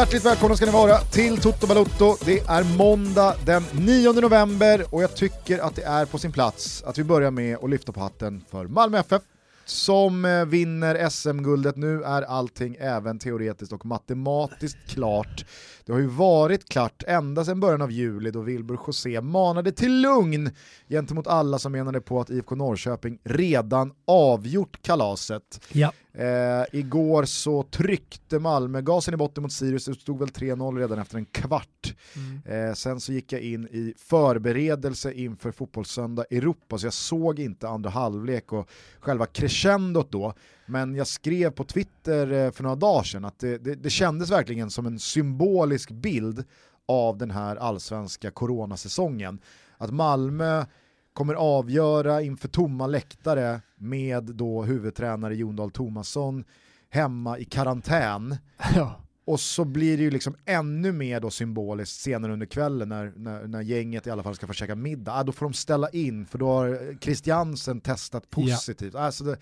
Hjärtligt välkomna ska ni vara till Toto Balotto. Det är måndag den 9 november och jag tycker att det är på sin plats att vi börjar med att lyfta på hatten för Malmö FF som eh, vinner SM-guldet. Nu är allting även teoretiskt och matematiskt klart. Det har ju varit klart ända sedan början av juli då Wilbur José manade till lugn gentemot alla som menade på att IFK Norrköping redan avgjort kalaset. Ja. Eh, igår så tryckte Malmö gasen i botten mot Sirius, det stod väl 3-0 redan efter en kvart. Mm. Eh, sen så gick jag in i förberedelse inför Fotbollssöndag Europa, så jag såg inte andra halvlek och själva crescendot då. Men jag skrev på Twitter eh, för några dagar sedan att det, det, det kändes verkligen som en symbolisk bild av den här allsvenska coronasäsongen. Att Malmö kommer avgöra inför tomma läktare med då huvudtränare Jon Dahl Tomasson hemma i karantän. Ja. Och så blir det ju liksom ännu mer då symboliskt senare under kvällen när, när, när, gänget i alla fall ska få käka middag. Ah, då får de ställa in för då har Christiansen testat positivt. Ja. Alltså det,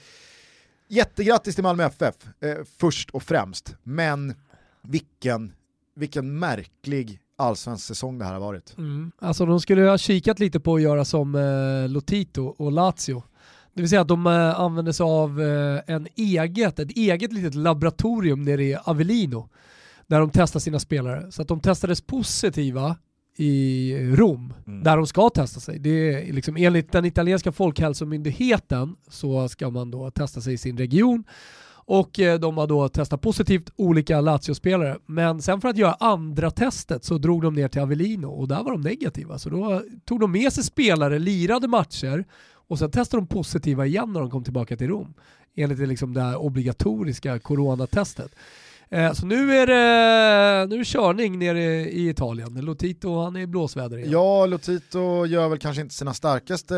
jättegrattis till Malmö FF eh, först och främst, men vilken, vilken märklig allsvensk säsong det här har varit. Mm. Alltså de skulle ha kikat lite på att göra som eh, Lotito och Lazio. Det vill säga att de eh, använder sig av eh, en eget, ett eget litet laboratorium nere i Avellino där de testar sina spelare. Så att de testades positiva i Rom, mm. där de ska testa sig. Det är liksom, enligt den italienska folkhälsomyndigheten så ska man då testa sig i sin region och eh, de har då testat positivt olika Lazio-spelare. Men sen för att göra andra testet så drog de ner till Avellino och där var de negativa. Så då tog de med sig spelare, lirade matcher och sen testade de positiva igen när de kom tillbaka till Rom. Enligt det, liksom det obligatoriska coronatestet. Eh, så nu är, det, nu är det körning nere i Italien. Lotito han är i blåsväder igen. Ja, Lotito gör väl kanske inte sina starkaste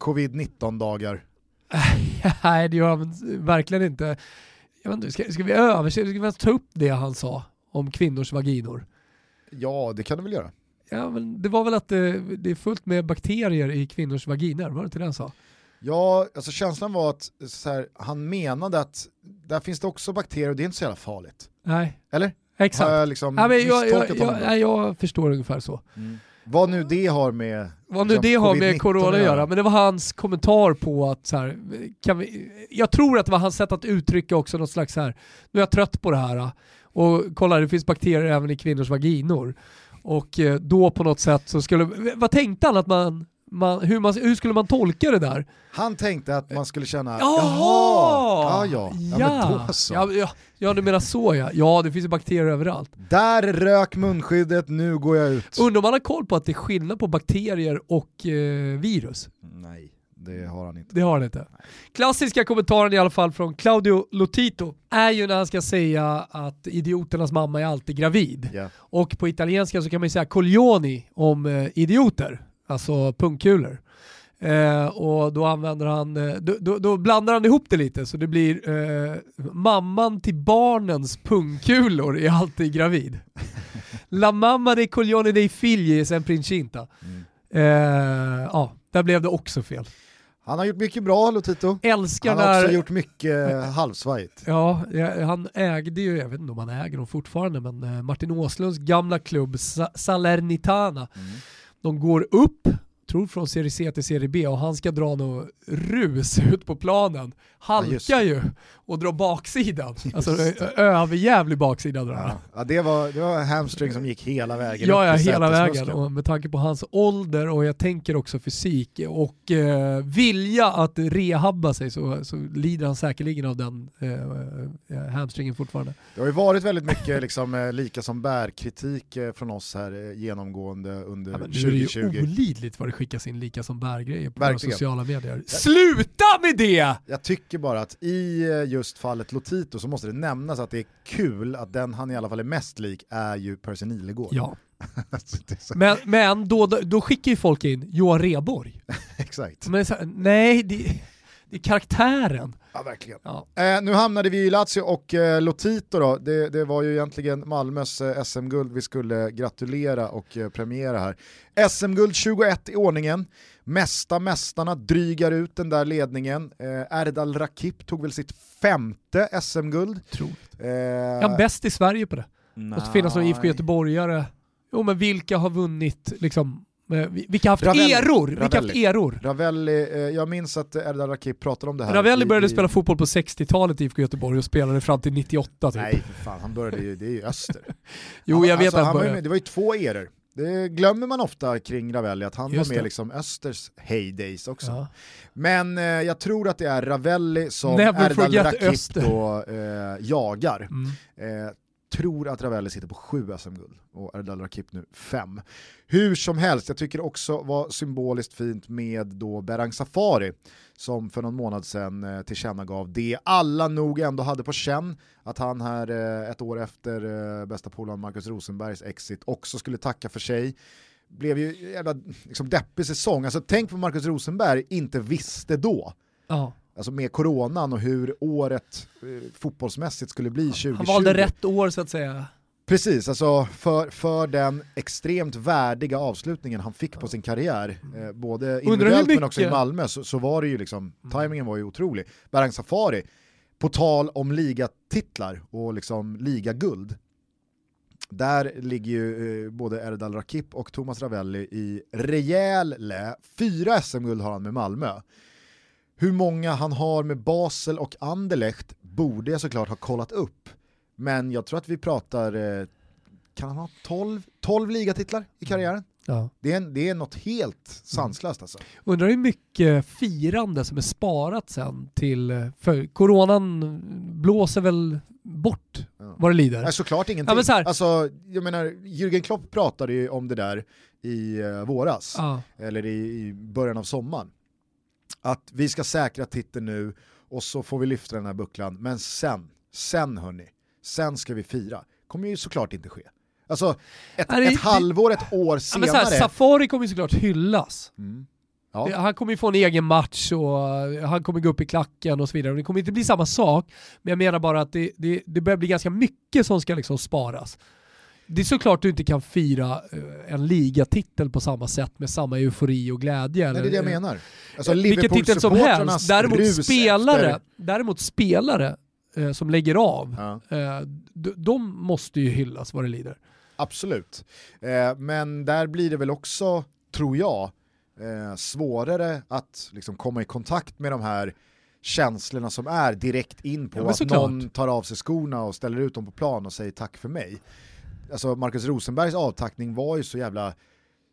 covid-19 dagar. Nej, det gör han verkligen inte. Jag vet inte ska, ska vi översätta, ska vi ta upp det han sa om kvinnors vaginor? Ja, det kan du väl göra. Ja, men det var väl att det, det är fullt med bakterier i kvinnors vaginer, var det inte det han sa? Ja, alltså känslan var att här, han menade att där finns det också bakterier och det är inte så jävla farligt. Nej. Eller? Exakt. Har jag liksom ja, men jag, jag, jag, jag, förstår ungefär så. Mm. Vad nu det har med Vad nu det har med corona att göra, men det var hans kommentar på att så här, kan vi, jag tror att det var hans sätt att uttrycka också något slags så här, nu är jag trött på det här och kolla det finns bakterier även i kvinnors vaginor. Och eh, då på något sätt så skulle, vad tänkte han att man man, hur, man, hur skulle man tolka det där? Han tänkte att man skulle känna, jaha, jaha ja, ja, ja, men så. Ja, ja, ja, du menar så ja. Ja, det finns ju bakterier överallt. Där rök munskyddet, nu går jag ut. Undrar om han har koll på att det är skillnad på bakterier och eh, virus? Nej. Det har han inte. Det har han inte. Klassiska kommentaren i alla fall från Claudio Lotito är ju när han ska säga att idioternas mamma är alltid gravid. Yeah. Och på italienska så kan man ju säga coglioni om eh, idioter alltså pungkulor. Eh, och då använder han, eh, då, då, då, blandar han ihop det lite så det blir eh, mamman till barnens pungkulor är alltid gravid. La mamma dei coglioni dei figli sen princinta. Mm. Eh, ja, där blev det också fel. Han har gjort mycket bra Lotito. Älskar han har när... också gjort mycket halvsvajigt. Ja, han ägde ju, jag vet inte om han äger dem fortfarande, men eh, Martin Åslunds gamla klubb Salernitana. Mm de går upp, tror från serie C till serie B och han ska dra något rus ut på planen. Halkar ja, ju och drar baksidan. Alltså överjävlig baksida drar ja. ja, det var, det var hamstring som gick hela vägen Ja, ja hela vägen. Och med tanke på hans ålder och jag tänker också fysik och eh, vilja att rehabba sig så, så lider han säkerligen av den eh, eh hamstringen fortfarande. Det har ju varit väldigt mycket liksom, eh, lika som bär-kritik eh, från oss här genomgående under ja, 2020. Nu är det ju olidligt vad det skickas in lika som bär-grejer på våra sociala medier. Sluta med det! Jag tycker bara att i just fallet Lotito så måste det nämnas att det är kul att den han i alla fall är mest lik är ju Percy Nilegård. Ja. men men då, då skickar ju folk in Johan Reborg. Exakt. Men så, nej, det, det är karaktären. Ja, verkligen. Ja. Eh, nu hamnade vi i Lazio och eh, Lotito då, det, det, var ju egentligen Malmös eh, SM-guld vi skulle gratulera och eh, premiera här. SM-guld 21 i ordningen, mesta mästarna drygar ut den där ledningen. Eh, Erdal Rakip tog väl sitt femte SM-guld. Eh, ja, bäst i Sverige på det. Så finnas någon IFK Göteborgare. Jo men vilka har vunnit liksom vilka har haft Ravelli. eror? Vilka haft eror? Ravelli, eh, jag minns att Erdal Rakip pratade om det här. Ravelli började i- spela fotboll på 60-talet i IFK Göteborg och spelade fram till 98 typ. Nej för fan, han började ju, det är ju öster. jo Han- jag vet alltså, att han han var började. med, Det var ju två eror. Det glömmer man ofta kring Ravelli, att han Just var med det. liksom Östers heydays också. Ja. Men eh, jag tror att det är Ravelli som Never Erdal Rakip då, eh, jagar. Mm. Eh, tror att Ravelli sitter på sju SM-guld och Erdal Rakip nu fem. Hur som helst, jag tycker också var symboliskt fint med då Berang Safari som för någon månad sedan eh, tillkännagav det alla nog ändå hade på känn, att han här eh, ett år efter eh, bästa polaren Marcus Rosenbergs exit också skulle tacka för sig. Blev ju en jävla liksom, deppig säsong, alltså tänk vad Marcus Rosenberg inte visste då Ja alltså med coronan och hur året eh, fotbollsmässigt skulle bli 2020. Han valde rätt år så att säga. Precis, alltså för, för den extremt värdiga avslutningen han fick på sin karriär, eh, både individuellt men också i Malmö, så, så var det ju liksom, tajmingen var ju otrolig. Berang Safari, på tal om ligatitlar och liksom ligaguld, där ligger ju eh, både Erdal Rakip och Thomas Ravelli i rejäl lä. Fyra SM-guld har han med Malmö. Hur många han har med Basel och Anderlecht borde jag såklart ha kollat upp. Men jag tror att vi pratar, eh, kan han ha 12, 12 ligatitlar i karriären? Ja. Det är, det är något helt sanslöst alltså. Undrar hur mycket firande som är sparat sen till, för coronan blåser väl bort Ja. vad det lider. Nej, såklart ingenting. Ja, men så här- Alltså, jag menar, Jürgen Klopp pratade ju om det där i eh, våras, Ja. eller i, i början av sommaren. Att vi ska säkra titeln nu och så får vi lyfta den här bucklan, men sen, sen hörni, sen ska vi fira. Kommer ju såklart inte ske. Alltså, ett, Nej, det- ett halvår, ett år Ja, senare. så här, Safari kommer ju såklart hyllas. Mm. Ja. Han kommer ju få en egen match och eh, han kommer gå upp i klacken och så vidare. Det kommer inte bli samma sak, men jag menar bara att det, det, det börjar bli ganska mycket som ska liksom sparas. Det är såklart du inte kan fira eh, en ligatitel på samma sätt med samma eufori och glädje. Nej, det är det jag menar. Alltså, vilken titel som helst. Däremot spelare, efter- däremot spelare eh, som lägger av, Ja. eh, d- de måste ju hyllas vad det lider. Absolut. Eh, men där blir det väl också, tror jag, eh, svårare att liksom, komma i kontakt med de här känslorna som är direkt in på Ja, att någon tar av sig skorna och ställer ut dem på plan och säger tack för mig. Alltså Marcus Rosenbergs avtackning var ju så jävla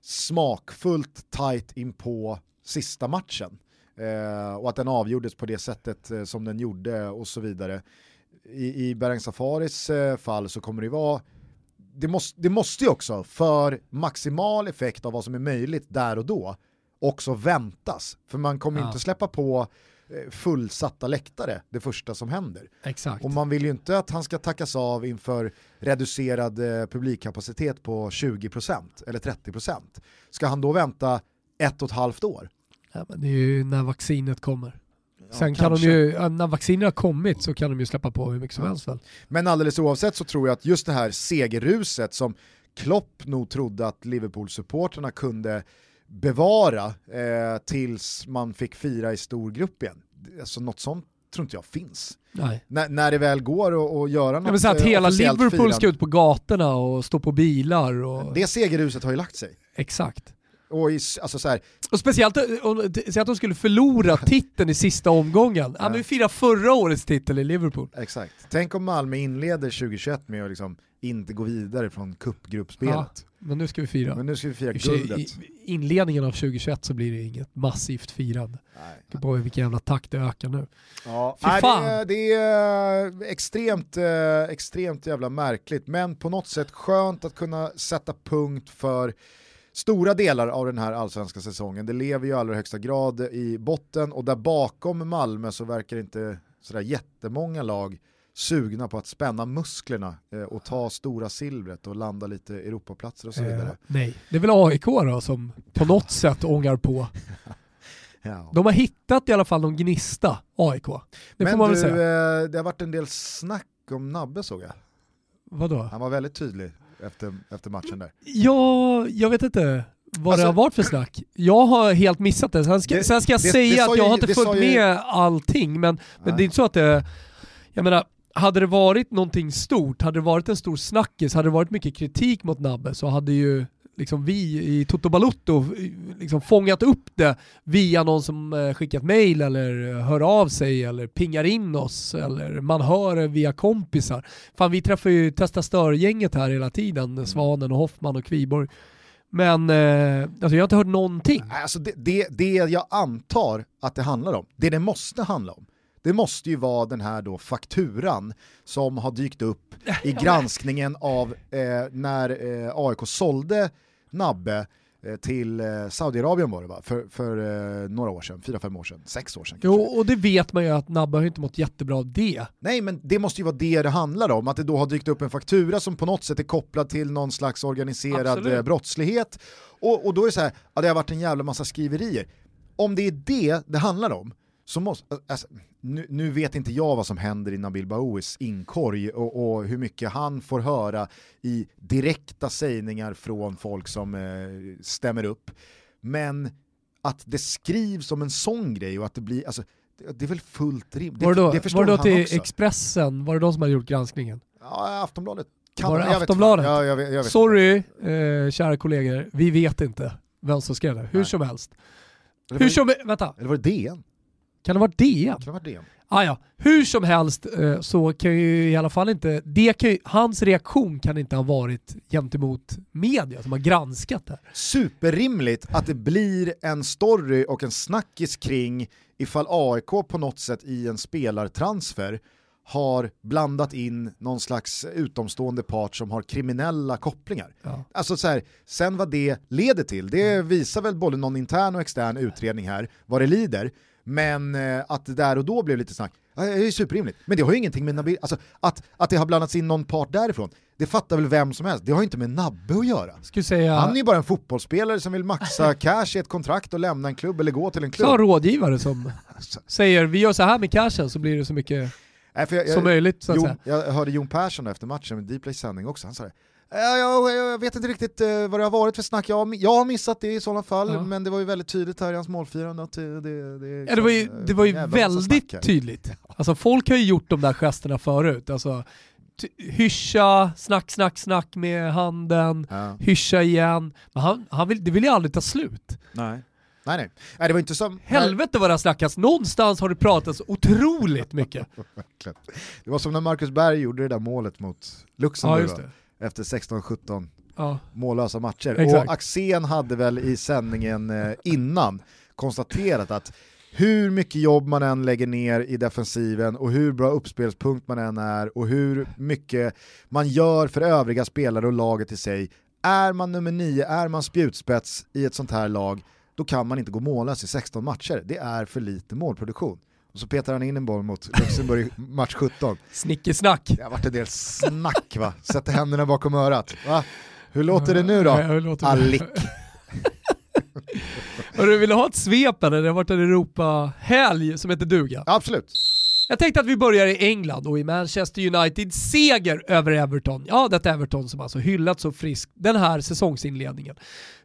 smakfullt tight in på sista matchen. Eh, och att den avgjordes på det sättet eh, som den gjorde och så vidare. I, i Berang Safaris eh, fall så kommer det vara det måste, det måste ju också för maximal effekt av vad som är möjligt där och då också väntas. För man kommer Ja. inte släppa på fullsatta läktare det första som händer. Exakt. Och man vill ju inte att han ska tackas av inför reducerad eh, publikkapacitet på 20% eller 30%. Ska han då vänta ett och ett halvt år? Ja, men det är ju när vaccinet kommer. Ja, Sen kan kanske. de ju, när vaccinet har kommit så kan de ju släppa på hur mycket som Ja. helst väl. Men alldeles oavsett så tror jag att just det här segerruset som Klopp nog trodde att Liverpool-supporterna kunde bevara eh, tills man fick fira i stor grupp igen. Alltså något sånt tror inte jag finns. När, det väl går att- göra något Ja, men så att eh, hela Liverpool firande. ska ut på gatorna och stå på bilar och... Det segerruset har ju lagt sig. Exakt. Och i, alltså så här, Och speciellt eh, säg att de skulle förlora titeln i sista omgången. Ja, men vi firar förra årets titel i Liverpool. exakt. Tänk om Malmö inleder 2021 med att liksom inte gå vidare från cupgruppspelet. Men nu ska vi fira. Men nu ska vi fira guldet. I inledningen av 2021 så blir det inget massivt firande. Nej. Tänk på vilken jävla takt det ökar nu. Ja, Fy nej, fan. det, är- det är extremt, eh, extremt jävla märkligt, men på något sätt skönt att kunna sätta punkt för stora delar av den här allsvenska säsongen. Det lever ju i allra högsta grad i botten och där bakom Malmö så verkar inte sådär jättemånga lag sugna på att spänna musklerna eh, och ta stora silvret och landa lite Europaplatser och så Eh, vidare. nej, det är väl AIK då som på något sätt ångar på. Ja. De har hittat i alla fall någon gnista, AIK. Det Men du, eh, det har varit en del snack om Nabbe såg jag. Vadå? Han var väldigt tydlig efter, efter matchen där. Ja, jag vet inte vad Alltså- det har varit för snack. Jag har helt missat det. Sen ska, Det- sen ska jag det- säga det att jag ju- har inte följt ju- med allting, men, men det är inte så att det... Jag menar, hade det varit någonting stort, hade det varit en stor snackis, hade det varit mycket kritik mot Nabbe så hade ju liksom vi i Toto Balutto liksom fångat upp det via någon som eh, skickat mail eller hör av sig eller pingar in oss eller man hör det via kompisar. Fan vi träffar ju Testa Stör-gänget här hela tiden, mm. Svanen och Hoffman och Kviborg. Men eh, alltså jag har inte hört någonting. Alltså det, det, det jag antar att det handlar om, det det måste handla om, det måste ju vara den här då fakturan som har dykt upp i granskningen av eh, när eh, AIK sålde Nabbe eh, till eh, Saudiarabien var det va? För, för eh, några år sedan, fyra, fem år sedan, sex år sedan kanske. Jo, och det vet man ju att Nabbe har inte mått jättebra av det. Nej, men det måste ju vara det det handlar om, att det då har dykt upp en faktura som på något sätt är kopplad till någon slags organiserad Absolut. brottslighet. Och, och då är det så här, ja, det har varit en jävla massa skriverier. Om det är det det handlar om, så måste, alltså, nu, nu, vet inte jag vad som händer i Nabil Baouis inkorg och, och, hur mycket han får höra i direkta sägningar från folk som eh, stämmer upp. Men att det skrivs om en sån grej och att det blir, alltså, det, det är väl fullt rimligt. Var det då, det var det då till också. Expressen, var det de som hade gjort granskningen? Ja, Aftonbladet. Kan var det Aftonbladet? Ja, jag vet, jag vet Sorry, eh, kära kollegor, vi vet inte vem som skrev det. Hur Nej. som helst. Hur som, vänta. Eller var det DN? Kan det vara DN? Kan det vara DN? Ah, ja. Hur som helst eh, så kan ju i alla fall inte, det kan ju, hans reaktion kan inte ha varit gentemot media som har granskat det. Superrimligt att det blir en story och en snackis kring ifall AIK på något sätt i en spelartransfer har blandat in någon slags utomstående part som har kriminella kopplingar. Ja. Alltså så här, sen vad det leder till, det mm. visar väl både någon intern och extern utredning här, vad det lider. Men eh, att det där och då blev lite snack, det är superrimligt. Men det har ju ingenting med Nabil, alltså att, att det har blandats in någon part därifrån, det fattar väl vem som helst. Det har ju inte med Nabbe att göra. Säga... Han är ju bara en fotbollsspelare som vill maxa cash i ett kontrakt och lämna en klubb eller gå till en klubb. Så en rådgivare som alltså. säger vi gör så här med cashen så blir det så mycket Nej, jag, jag, som möjligt. Så att Jon, säga. Jag hörde Jon Persson efter matchen med Dplay sändning också, han sa det jag, jag, vet inte riktigt uh, vad det har varit för snack, jag, jag har missat det i sådana fall, ja. men det var ju väldigt tydligt här i hans målfirande att det, det, det, ja, det var ju, det var ju väldigt tydligt. Alltså folk har ju gjort de där gesterna förut, alltså hyscha, snack, snack, snack med handen, ja. hyscha igen. Men han, han vill, det vill ju aldrig ta slut. Nej. Nej, nej. nej det var inte som... Helvete vad det har snackats, någonstans har det pratats otroligt mycket. det var som när Marcus Berg gjorde det där målet mot Luxemburg. Ja, efter 16-17 ja. mållösa matcher. Exakt. Och Axén hade väl i sändningen eh, innan konstaterat att hur mycket jobb man än lägger ner i defensiven och hur bra uppspelspunkt man än är och hur mycket man gör för övriga spelare och laget i sig, är man nummer nio, är man spjutspets i ett sånt här lag, då kan man inte gå mållös i 16 matcher. Det är för lite målproduktion. Och så petar han in en boll mot Luxemburg i match 17. Snickesnack. Det har varit en del snack va, sätter händerna bakom örat. Va? Hur låter det nu då? Allik. du vill ha ett svep eller? Det har varit en Europa-helg som heter duga. Absolut. Jag tänkte att vi börjar i England och i Manchester United seger över Everton. Ja, detta Everton som alltså hyllat så friskt den här säsongsinledningen.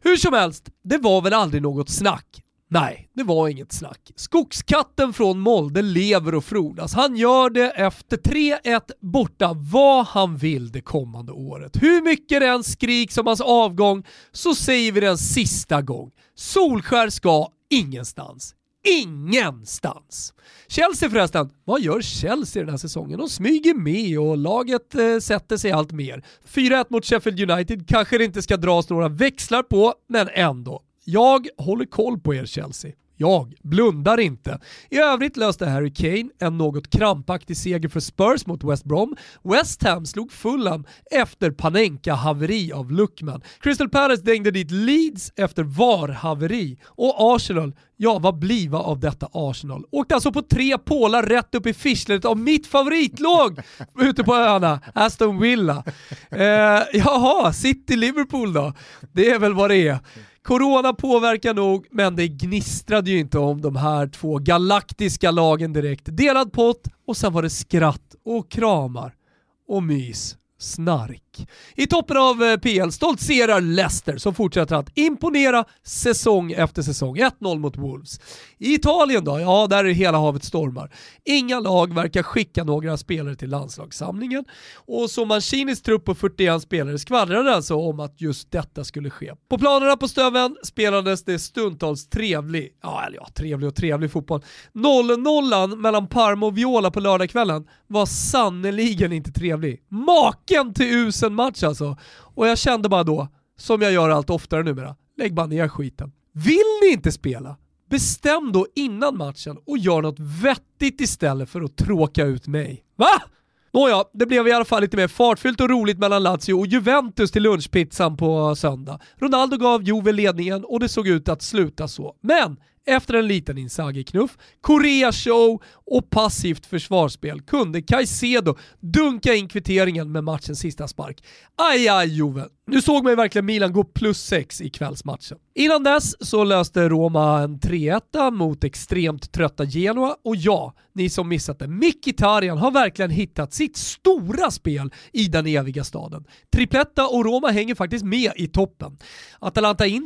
Hur som helst, det var väl aldrig något snack Nej, det var inget snack. Skogskatten från Molde lever och frodas. Han gör det efter 3-1 borta vad han vill det kommande året. Hur mycket det än skriks om hans avgång så säger vi den sista gång. Solskär ska ingenstans. Ingenstans! Chelsea förresten, vad gör Chelsea den här säsongen? De smyger med och laget eh, sätter sig allt mer. 4-1 mot Sheffield United kanske det inte ska dras några växlar på, men ändå. Jag håller koll på er Chelsea. Jag blundar inte. I övrigt löste Harry Kane en något krampaktig seger för Spurs mot West Brom. West Ham slog Fulham efter Panenka-haveri av Luckman. Crystal Palace dängde dit Leeds efter VAR-haveri. Och Arsenal, ja vad bliva av detta Arsenal? Åkte alltså på tre pålar rätt upp i fischlet av mitt favoritlag ute på öarna, Aston Villa. Eh, jaha, City-Liverpool då? Det är väl vad det är. Corona påverkar nog, men det gnistrade ju inte om de här två galaktiska lagen direkt. Delad pott och sen var det skratt och kramar och mys. Snark. I toppen av eh, PL stoltserar Leicester som fortsätter att imponera säsong efter säsong. 1-0 mot Wolves. I Italien då? Ja, där är hela havet stormar. Inga lag verkar skicka några spelare till landslagssamlingen och så Mancinis trupp på 41 spelare skvallrade alltså om att just detta skulle ske. På planerna på Stöven spelades det stundtals trevlig, ja, ja trevlig och trevlig fotboll. 0-0 mellan Parma och Viola på lördagskvällen var sannerligen inte trevlig. Maken till usen match alltså. Och jag kände bara då, som jag gör allt oftare numera, lägg bara ner skiten. Vill ni inte spela? Bestäm då innan matchen och gör något vettigt istället för att tråka ut mig. Va? Nåja, det blev i alla fall lite mer fartfyllt och roligt mellan Lazio och Juventus till lunchpizzan på söndag. Ronaldo gav Juve ledningen och det såg ut att sluta så. Men efter en liten Inzaghi-knuff, Korea-show och passivt försvarsspel kunde Caicedo dunka in kvitteringen med matchens sista spark. Aj, aj Juve. Nu såg man ju verkligen Milan gå plus 6 i kvällsmatchen. Innan dess så löste Roma en 3-1 mot extremt trötta Genoa och ja, ni som missat det, Mkhitaryan har verkligen hittat sitt stora spel i den eviga staden. Tripletta och Roma hänger faktiskt med i toppen. Atalanta in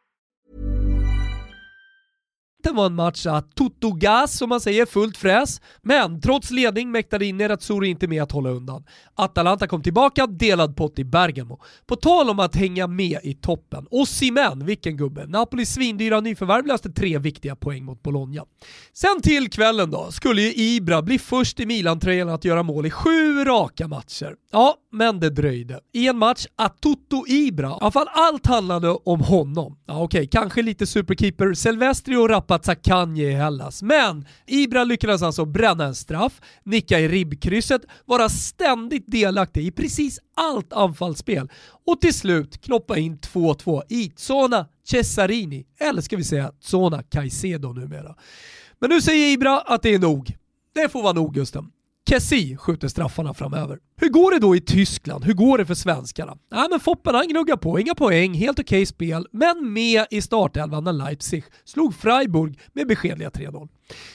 Det var en match att tutto gas som man säger, fullt fräs. Men trots ledning mäktade in Nerazzurri inte med att hålla undan. Atalanta kom tillbaka, delad pott i Bergamo. På tal om att hänga med i toppen. Och vilken gubbe. Napolis svindyra nyförvärv löste tre viktiga poäng mot Bologna. Sen till kvällen då, skulle ju Ibra bli först i Milan-tröjan att göra mål i sju raka matcher. Ja, men det dröjde. I en match att Toto Ibra, i alla fall allt handlade om honom. Ja okej, okay, kanske lite superkeeper Silvestri och Rapazza Kanye i Hellas. Men Ibra lyckades alltså bränna en straff, nicka i ribbkrysset, vara ständigt delaktig i precis allt anfallsspel och till slut knoppa in 2-2 i Zona Cesarini, eller ska vi säga Zona Caicedo numera. Men nu säger Ibra att det är nog. Det får vara nog Gusten. Kessi skjuter straffarna framöver. Hur går det då i Tyskland? Hur går det för svenskarna? Nej, men Foppen han gnuggar på, inga poäng, helt okej okay spel, men med i startelvan när Leipzig slog Freiburg med beskedliga 3-0.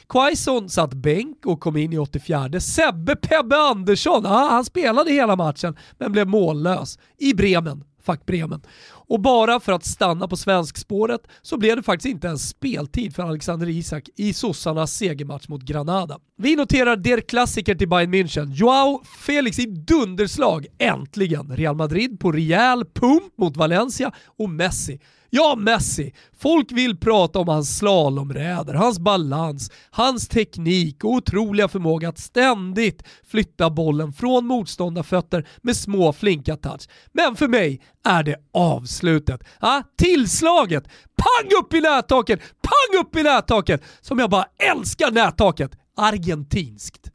Quaison satt bänk och kom in i 84. Sebbe Pebbe Andersson, ja, han spelade hela matchen men blev mållös i Bremen, fuck Bremen. Och bara för att stanna på svenskspåret så blev det faktiskt inte ens speltid för Alexander Isak i sossarnas segermatch mot Granada. Vi noterar der klassiker till Bayern München. Joao Felix i dunderslag, äntligen! Real Madrid på rejäl pump mot Valencia och Messi Ja, Messi. Folk vill prata om hans slalomräder, hans balans, hans teknik och otroliga förmåga att ständigt flytta bollen från motståndarfötter med små flinka touch. Men för mig är det avslutet. Ja, tillslaget! Pang upp i nättaket! Pang upp i nättaket! Som jag bara älskar nättaket. Argentinskt.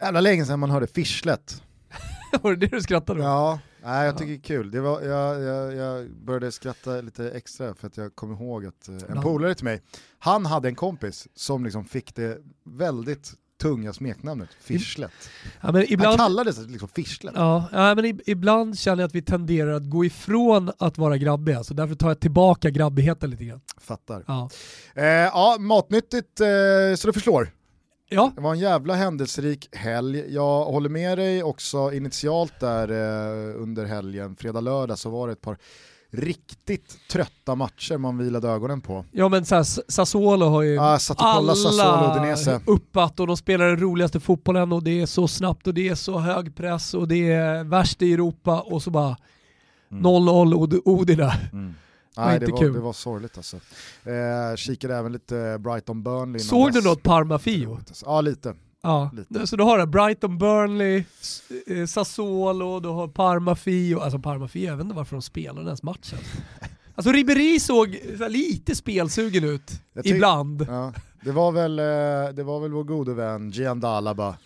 Jävla länge sedan man hörde fischlet. Var det det du skrattade åt? Ja, Nej jag tycker det är kul. Det var, jag, jag, jag började skratta lite extra för att jag kom ihåg att eh, en polare till mig, han hade en kompis som liksom fick det väldigt tunga smeknamnet, Fischlet. Ja, men ibland, Han kallades liksom Fischlet. Ja, ja, men ibland känner jag att vi tenderar att gå ifrån att vara grabbiga, så därför tar jag tillbaka grabbigheten lite grann. Fattar. Ja, eh, ja matnyttigt eh, så det förslår. Ja. Det var en jävla händelserik helg. Jag håller med dig också initialt där eh, under helgen, fredag-lördag så var det ett par riktigt trötta matcher man vilade ögonen på. Ja men så här, Sassuolo har ju ah, alla Sassuolo, uppat och de spelar den roligaste fotbollen och det är så snabbt och det är så hög press och det är värst i Europa och så bara 0-0 mm. Odina. Mm. Nej, det, var, det var sorgligt alltså. Eh, kikade även lite Brighton Burnley. Såg du något Parma-Fio? Ja, lite. Ja, lite. så du har det Brighton Burnley, eh, Sassuolo, du har Parma Fio, alltså Parma Fio, jag vet inte varför de spelar den ens matchen. Alltså Ribéry såg lite spelsugen ut ibland. Ja, det, var väl, eh, det var väl vår gode vän Gian Dalaba,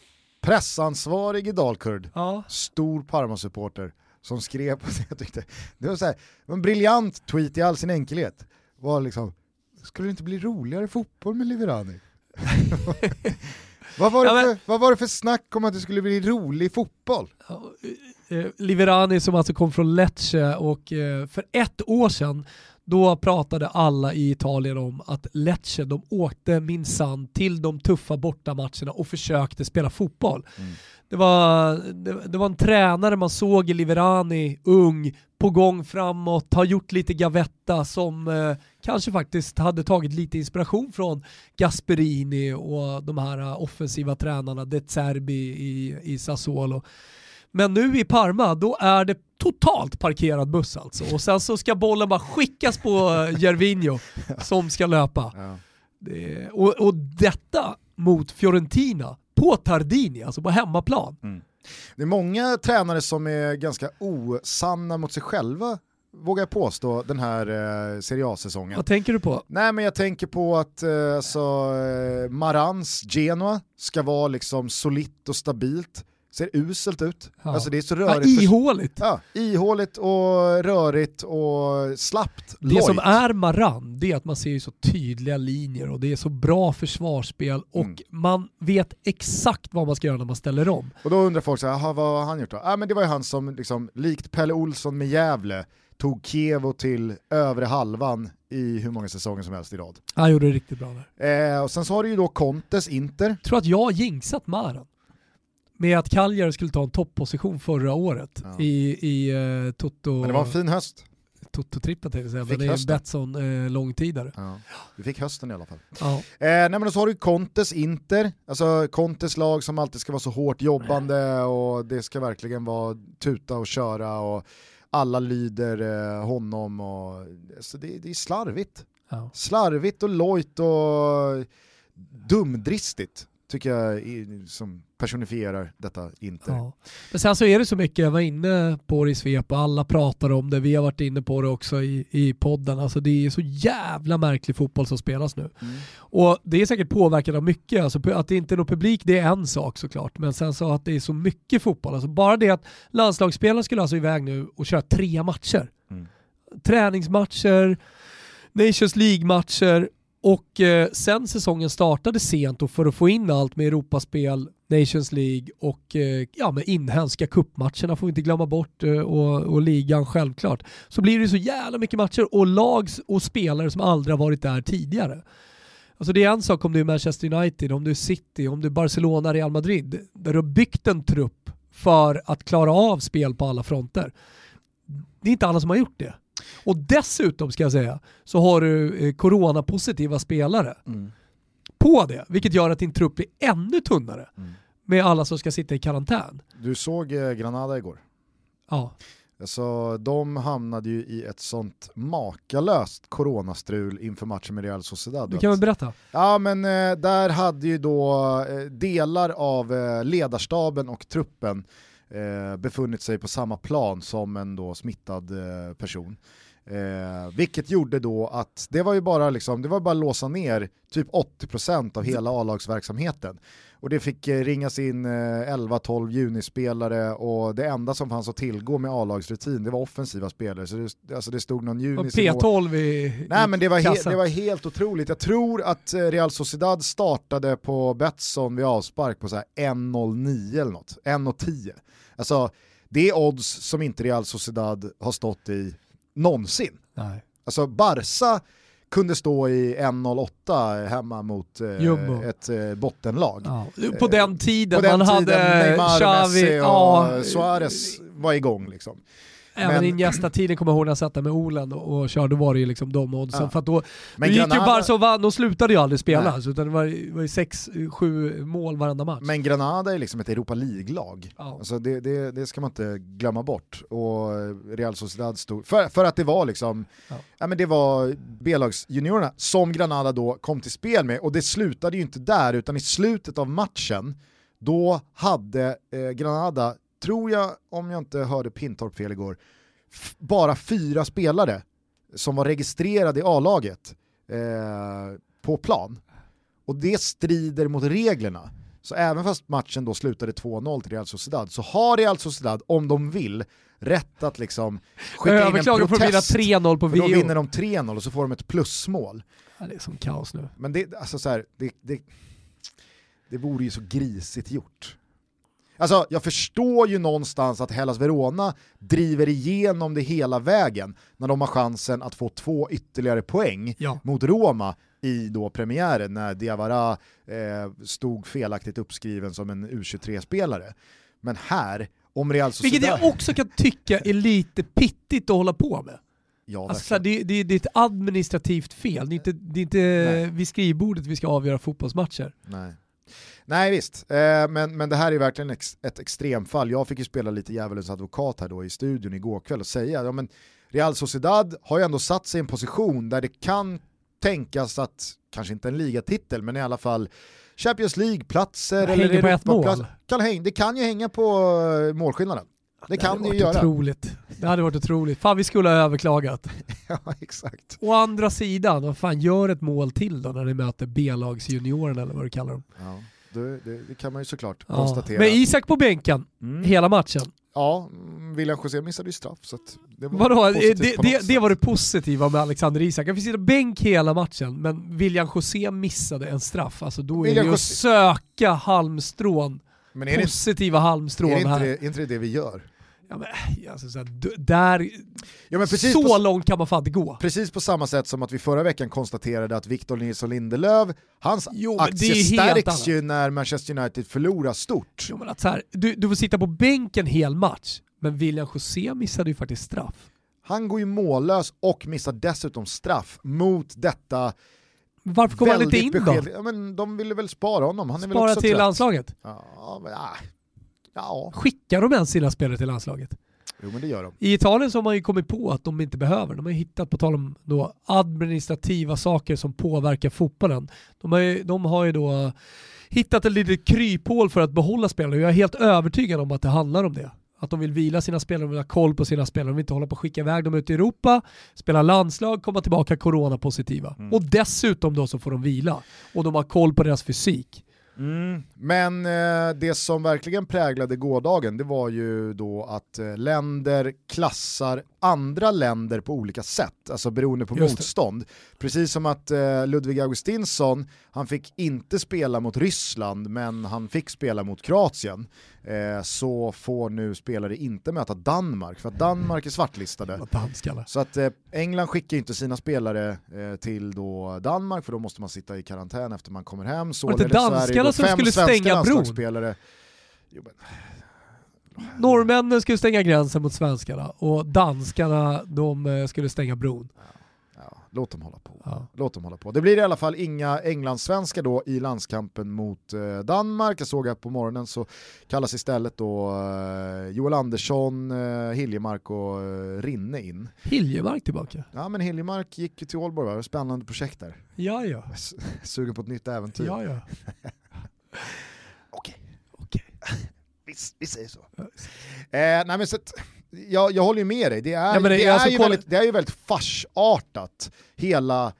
pressansvarig i Dalkurd, ja. stor Parma-supporter som skrev på det. Jag tyckte, det var så här, en briljant tweet i all sin enkelhet. Var liksom, skulle det inte bli roligare fotboll med Liverani? vad, var det ja, men... för, vad var det för snack om att det skulle bli rolig fotboll? Ja, eh, Liverani som alltså kom från Lecce och eh, för ett år sedan då pratade alla i Italien om att Lecce, de åkte minsann till de tuffa bortamatcherna och försökte spela fotboll. Mm. Det, var, det, det, var en tränare man såg i Liverani, ung, på gång framåt, har gjort lite gavetta som eh, kanske faktiskt hade tagit lite inspiration från Gasperini och de här uh, offensiva tränarna, De Zerbi i, i Sassuolo. Men nu i Parma, då är det totalt parkerad buss alltså. Och sen så ska bollen bara skickas på Gervinho som ska löpa. Ja. Det, och, och detta mot Fiorentina på Tardini, alltså på hemmaplan. Mm. Det är många tränare som är ganska osanna mot sig själva vågar jag påstå, den här eh, Serie A-säsongen. Vad tänker du på? Nej men jag tänker på att eh, alltså, eh, Marans Genoa ska vara liksom solitt och stabilt ser uselt ut. Ja. Alltså det är så rörigt. Ja, ihåligt. Ja, ihåligt och rörigt och slappt. Det lojt. som är Maran, det är att man ser så tydliga linjer och det är så bra försvarsspel och mm. man vet exakt vad man ska göra när man ställer om. Och då undrar folk så här, vad har han gjort då? Ah, men det var ju han som, liksom, likt Pelle Olsson med Gävle, tog Kievo till övre halvan i hur många säsonger som helst i rad. Han gjorde det riktigt bra där. Eh, och sen så har du ju då Contes Inter. Jag tror att jag har jinxat Maran med att Cagliari skulle ta en topposition förra året ja. i, i uh, Toto... Men det var en fin höst. Toto-trippel tänkte jag säga, men det är en Betsson eh, långtidare. Ja. Vi fick hösten i alla fall. Ja. Eh, nej men så har du Contes Inter, alltså Contes lag som alltid ska vara så hårt jobbande och det ska verkligen vara tuta och köra och alla lyder eh, honom och så det, det är slarvigt. Ja. Slarvigt och lojt och dumdristigt tycker jag som personifierar detta Inter. Ja. Men sen så är det så mycket, jag var inne på det i svep och alla pratar om det, vi har varit inne på det också i, i podden, alltså det är så jävla märklig fotboll som spelas nu. Mm. Och det är säkert påverkat av mycket, alltså att det inte är någon publik det är en sak såklart, men sen så att det är så mycket fotboll, alltså bara det att landslagsspelarna skulle alltså iväg nu och köra tre matcher. Mm. Träningsmatcher, Nations League-matcher och eh, sen säsongen startade sent och för att få in allt med Europaspel, Nations League och eh, ja, med inhemska kuppmatcherna får vi inte glömma bort eh, och, och ligan självklart. Så blir det så jävla mycket matcher och lag och spelare som aldrig har varit där tidigare. Alltså det är en sak om du är Manchester United, om du är City, om du är Barcelona, Real Madrid, där du har byggt en trupp för att klara av spel på alla fronter. Det är inte alla som har gjort det. Och dessutom ska jag säga så har du eh, coronapositiva spelare mm. på det, vilket gör att din trupp blir ännu tunnare mm. med alla som ska sitta i karantän. Du såg eh, Granada igår? Ja. Alltså, de hamnade ju i ett sånt makalöst coronastrul inför matchen med Real Sociedad. Du kan väl berätta? Ja men eh, där hade ju då eh, delar av eh, ledarstaben och truppen eh, befunnit sig på samma plan som en då smittad eh, person. Eh, vilket gjorde då att det var ju bara, liksom, det var bara att låsa ner typ 80% av hela A-lagsverksamheten. Och det fick eh, ringas in eh, 11-12 junispelare och det enda som fanns att tillgå med A-lagsrutin det var offensiva spelare. Så det, alltså det stod någon junis... Och P12 i Nej men det var, he, det var helt otroligt. Jag tror att eh, Real Sociedad startade på Betsson vid avspark på 1.09 eller något, 1.10. Alltså det är odds som inte Real Sociedad har stått i någonsin. Nej. Alltså Barca kunde stå i 1.08 hemma mot eh, ett eh, bottenlag. Ja. På den eh, tiden på den man tiden hade Neymar, Xavi, Messi och ja. Suarez var igång. Liksom. Även Men- Iniesta-tiden kommer jag ihåg när jag satt där med Olen och, och körde, var det ju liksom de oddsen. Ja. För att då, Men då gick ju Granada- Barca och vann, de slutade ju aldrig spela. Alltså, utan det var, det var ju sex, sju mål varenda match. Men Granada är liksom ett Europa League-lag. Ja. Alltså det, det, det ska man inte glömma bort. Och Real Sociedad stod, för, för att det var liksom, Ja. ja. men det var B-lagsjuniorerna som Granada då kom till spel med och det slutade ju inte där utan i slutet av matchen då hade eh, Granada, tror jag om jag inte hörde Pintorp fel igår, bara fyra spelare som var registrerade i A-laget eh, på plan. Och det strider mot reglerna. Så även fast matchen då slutade 2-0 till Real Sociedad så har Real Sociedad, om de vill, rätt att liksom skicka in en protest. 3-0 på För då vinner de 3-0 och så får de ett plusmål. Ja, det är som kaos nu. Men det, alltså så här, det, det, det vore ju så grisigt gjort. Alltså jag förstår ju någonstans att Hellas Verona driver igenom det hela vägen när de har chansen att få två ytterligare poäng Ja. mot Roma i då premiären när Diawara eh, stod felaktigt uppskriven som en U23-spelare. Men här, om Real Vilket Sociedad... jag också kan tycka är lite pittigt att hålla på med. Ja, Alltså, det, det, det är ett administrativt fel. Det är inte, det är inte Nej. vid skrivbordet vi ska avgöra fotbollsmatcher. Nej. Nej visst, eh, men, men det här är verkligen ex, ett extremfall. Jag fick ju spela lite djävulens advokat här då i studion igår kväll och säga ja, men Real Sociedad har ju ändå satt sig i en position där det kan tänkas att, kanske inte en ligatitel, men i alla fall Champions League-platser Det eller hänger på ett Europaplats- mål. Kan det kan ju hänga på eh, målskillnaden. Det kan hade det ju göra. Otroligt. Det hade varit otroligt. Fan vi skulle ha överklagat. ja, exakt. Å andra sidan, vad fan gör ett mål till då när ni möter B-lagsjuniorerna eller vad du kallar dem? Ja, det, det, kan man ju såklart Ja. konstatera. Men Isak på bänken Mm. hela matchen. Ja, William José missade ju straff. Så det var Vadå? Det, det, det var det positiva med Alexander Isak. Han fick sitta bänk hela matchen, men William José missade en straff. Alltså då är William det ju att söka halmstrån, Men är det, positiva är halmstrån det inte, här. det, är inte det det vi gör? Ja, men, alltså, så här, där, Ja, så på, långt kan man fan inte gå. precis på samma sätt som att vi förra veckan konstaterade att Victor Nilsson Lindelöf, hans Jo, aktie stärks ju när Manchester United förlorar stort. Jo, men att så här, du, du får sitta på bänken hel match, men William José missade ju faktiskt straff. Han går ju mållös och missar dessutom straff mot detta Varför kom han inte in då? besked... Ja, men de ville väl spara honom, han är väl Spara också till trött. landslaget. Ja, men, ah, ja, Skickar de ens sina spelare till landslaget? jo men det gör de. I Italien så har man ju kommit på att de inte behöver. De har ju hittat, på tal om då, administrativa saker som påverkar fotbollen. De har ju, de har ju då hittat ett litet kryphål för att behålla spelare. Jag är helt övertygad om att det handlar om det. Att de vill vila sina spelare, de vill ha koll på sina spelare, de vill inte hålla på att skicka iväg dem ut i Europa, spela landslag, komma tillbaka coronapositiva. Mm. Och dessutom då så får de vila. Och de har koll på deras fysik. Men eh, det som verkligen präglade gårdagen det var ju då att eh, länder klassar andra länder på olika sätt, alltså beroende på motstånd. Precis som att eh, Ludvig Augustinsson, han fick inte spela mot Ryssland men han fick spela mot Kroatien. Eh, så får nu spelare inte möta Danmark för att Danmark är svartlistade. Så att eh, England skickar inte sina spelare eh, till då Danmark för då måste man sitta i karantän efter man kommer hem. Således så är det då som skulle stänga bron? Jo, men, Norrmännen skulle stänga gränsen mot svenskarna och danskarna de eh, skulle stänga bron. ja, låt dem hålla på. Ja. Låt dem hålla på. Det blir i alla fall inga Englandssvenskar då i landskampen mot eh, Danmark. Jag såg här på morgonen så kallas istället då eh, Joel Andersson, eh, Hiljemark och eh, Rinne in. Hiljemark tillbaka. Ja men Hiljemark gick ju till Ålborg, spännande projekt där. Ja, ja. S- Sugen på ett nytt äventyr. ja, ja. Okej. Okej. Vi, vi säger så. Eh, nej men så jag, jag håller ju med dig, det är, Ja, men det det är är, alltså ju, kolla- väldigt, det är ju väldigt farsartat, hela...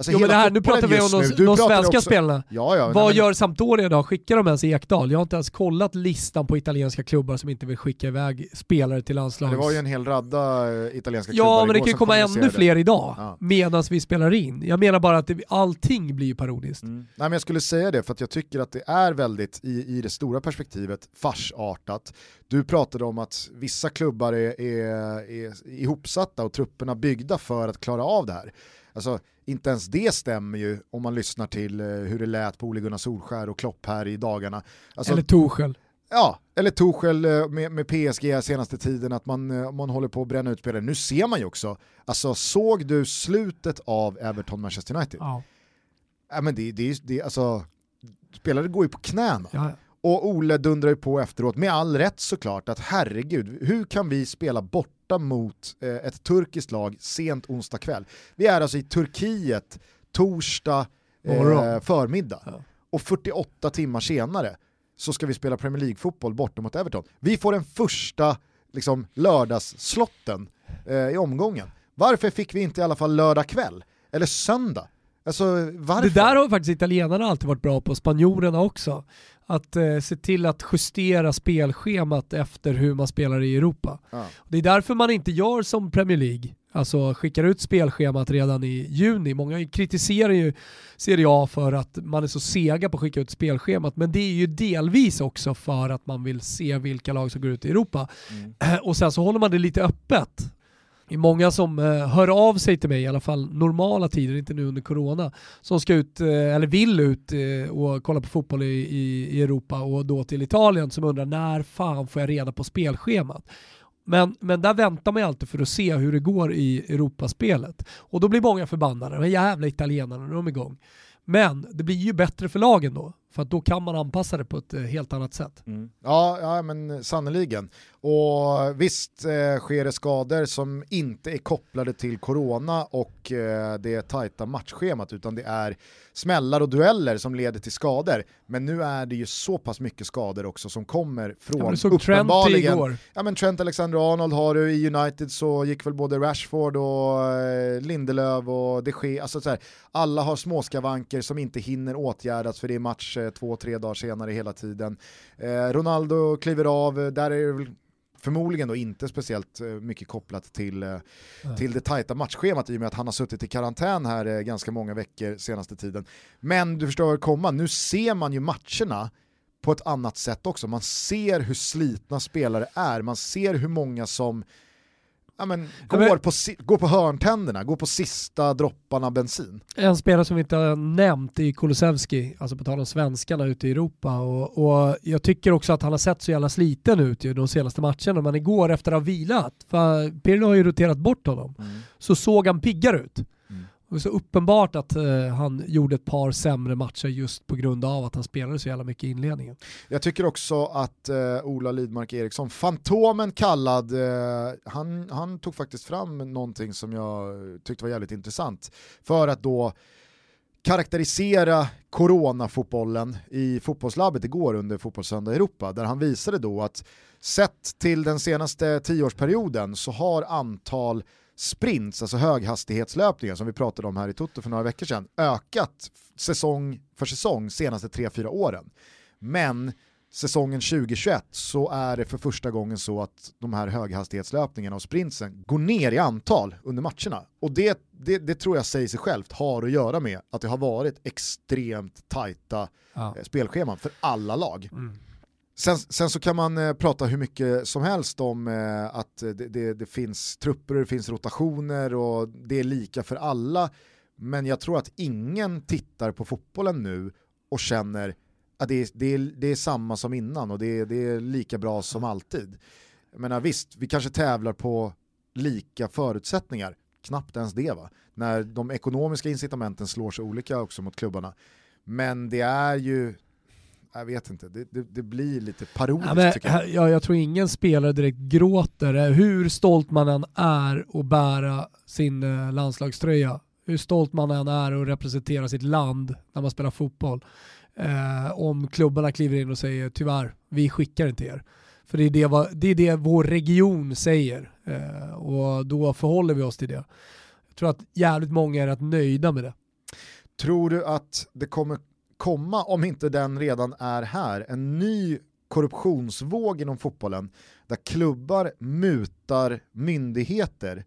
Alltså Jo, men det här, nu pratar vi om de, de svenska också- spelarna. Ja, ja, nej, Vad men- gör Sampdoria idag? Skickar de ens Ekdal? Jag har inte ens kollat listan på italienska klubbar som inte vill skicka iväg spelare till Ja, landslags... Det var ju en hel radda eh, italienska klubbar Ja, men det kan ju komma ännu fler idag Ja. medan vi spelar in. Jag menar bara att det, allting blir ju parodiskt. Mm. Nej, men jag skulle säga det för att jag tycker att det är väldigt, i, i det stora perspektivet, farsartat. Du pratade om att vissa klubbar är, är, är ihopsatta och trupperna byggda för att klara av det här. Alltså, inte ens det stämmer ju om man lyssnar till eh, hur det lät på Ole Gunnar Solskär och Klopp här i dagarna. Alltså, Eller Torshäll. Ja, eller Torshäll eh, med, med PSG senaste tiden, att man, eh, man håller på att bränna ut spelare. Nu ser man ju också, alltså såg du slutet av Everton-Manchester United? Ja. Ja, men det, det, det, alltså, spelare går ju på knäna. Ja. Och Ole dundrar ju på efteråt, med all rätt såklart, att herregud, hur kan vi spela borta mot eh, ett turkiskt lag sent onsdag kväll? Vi är alltså i Turkiet torsdag eh, förmiddag. Ja. Och 48 timmar senare så ska vi spela Premier League-fotboll borta mot Everton. Vi får den första liksom, lördagsslotten eh, i omgången. Varför fick vi inte i alla fall lördag kväll? Eller söndag? Alltså, varför? Det där har faktiskt italienarna alltid varit bra på, spanjorerna också. Att eh, se till att justera spelschemat efter hur man spelar i Europa. Ja. Det är därför man inte gör som Premier League, alltså skickar ut spelschemat redan i juni. Många kritiserar ju Serie A för att man är så sega på att skicka ut spelschemat, men det är ju delvis också för att man vill se vilka lag som går ut i Europa. Mm. Och sen så håller man det lite öppet är många som eh, hör av sig till mig, i alla fall normala tider, inte nu under corona, som ska ut, eh, eller vill ut eh, och kolla på fotboll i, i, Europa och då till Italien som undrar när fan får jag reda på spelschemat? Men, men där väntar man ju alltid för att se hur det går i Europaspelet. Och då blir många förbannade, de jävla italienarna, de är igång. Men det blir ju bättre för lagen då, för att då kan man anpassa det på ett helt annat sätt. Mm. Ja, ja, men sannoliken. Och visst eh, sker det skador som inte är kopplade till corona och eh, det tajta matchschemat, utan det är smällar och dueller som leder till skador. Men nu är det ju så pass mycket skador också som kommer från ja, såg uppenbarligen... Trent igår. Ja men Trent Alexander-Arnold har du, i United så gick väl både Rashford och eh, Lindelöf och de Gea, alltså så här, alla har småskavanker som inte hinner åtgärdas för det är match eh, två, tre dagar senare hela tiden. Eh, Ronaldo kliver av, där är det väl förmodligen då inte speciellt eh, mycket kopplat till, eh, till det tajta matchschemat i och med att han har suttit i karantän här eh, ganska många veckor senaste tiden. Men du förstår vad komma, nu ser man ju matcherna på ett annat sätt också. Man ser hur slitna spelare är, man ser hur många som ja, men, går, men, på, går på hörntänderna, går på sista dropparna bensin. En spelare som vi inte har nämnt är Kulusevski, alltså på tal om svenskarna ute i Europa. Och, och, jag tycker också att han har sett så jävla sliten ut ju de senaste matcherna, men igår efter att ha vilat, för Pirlo har ju roterat bort honom, mm. så såg han piggare ut. Det var så uppenbart att eh, han gjorde ett par sämre matcher just på grund av att han spelade så jävla mycket i inledningen. Jag tycker också att eh, Ola Lidmark Eriksson, Fantomen kallad, eh, han, han tog faktiskt fram någonting som jag tyckte var jävligt intressant. För att då karaktärisera coronafotbollen i fotbollslabbet igår under Fotbollssöndag Europa, där han visade då att sett till den senaste tioårsperioden så har antal sprints, alltså höghastighetslöpningar som vi pratade om här i Toto för några veckor sedan, ökat säsong för säsong senaste 3-4 åren. Men säsongen 2021 så är det för första gången så att de här höghastighetslöpningarna och sprintsen går ner i antal under matcherna. Och det, det, det tror jag säger sig självt har att göra med att det har varit extremt tajta ja. Eh, spelscheman för alla lag. Mm. Sen, sen, så kan man eh, prata hur mycket som helst om eh, att det, det, det, finns trupper och det finns rotationer och det är lika för alla. Men jag tror att ingen tittar på fotbollen nu och känner att det är, det är, det är samma som innan och det är, det är lika bra som alltid. Jag menar visst, vi kanske tävlar på lika förutsättningar, knappt ens det va, när de ekonomiska incitamenten slår sig olika också mot klubbarna. Men det är ju jag vet inte, det, det, det blir lite parodiskt ja, tycker jag. Ja, jag tror ingen spelare direkt gråter, hur stolt man än är att bära sin eh, landslagströja, hur stolt man än är att representera sitt land när man spelar fotboll. Eh, om klubbarna kliver in och säger tyvärr, vi skickar inte er. För det är det, det, är det vår region säger eh, och då förhåller vi oss till det. Jag tror att jävligt många är rätt nöjda med det. Tror du att det kommer komma, om inte den redan är här, en ny korruptionsvåg inom fotbollen där klubbar mutar myndigheter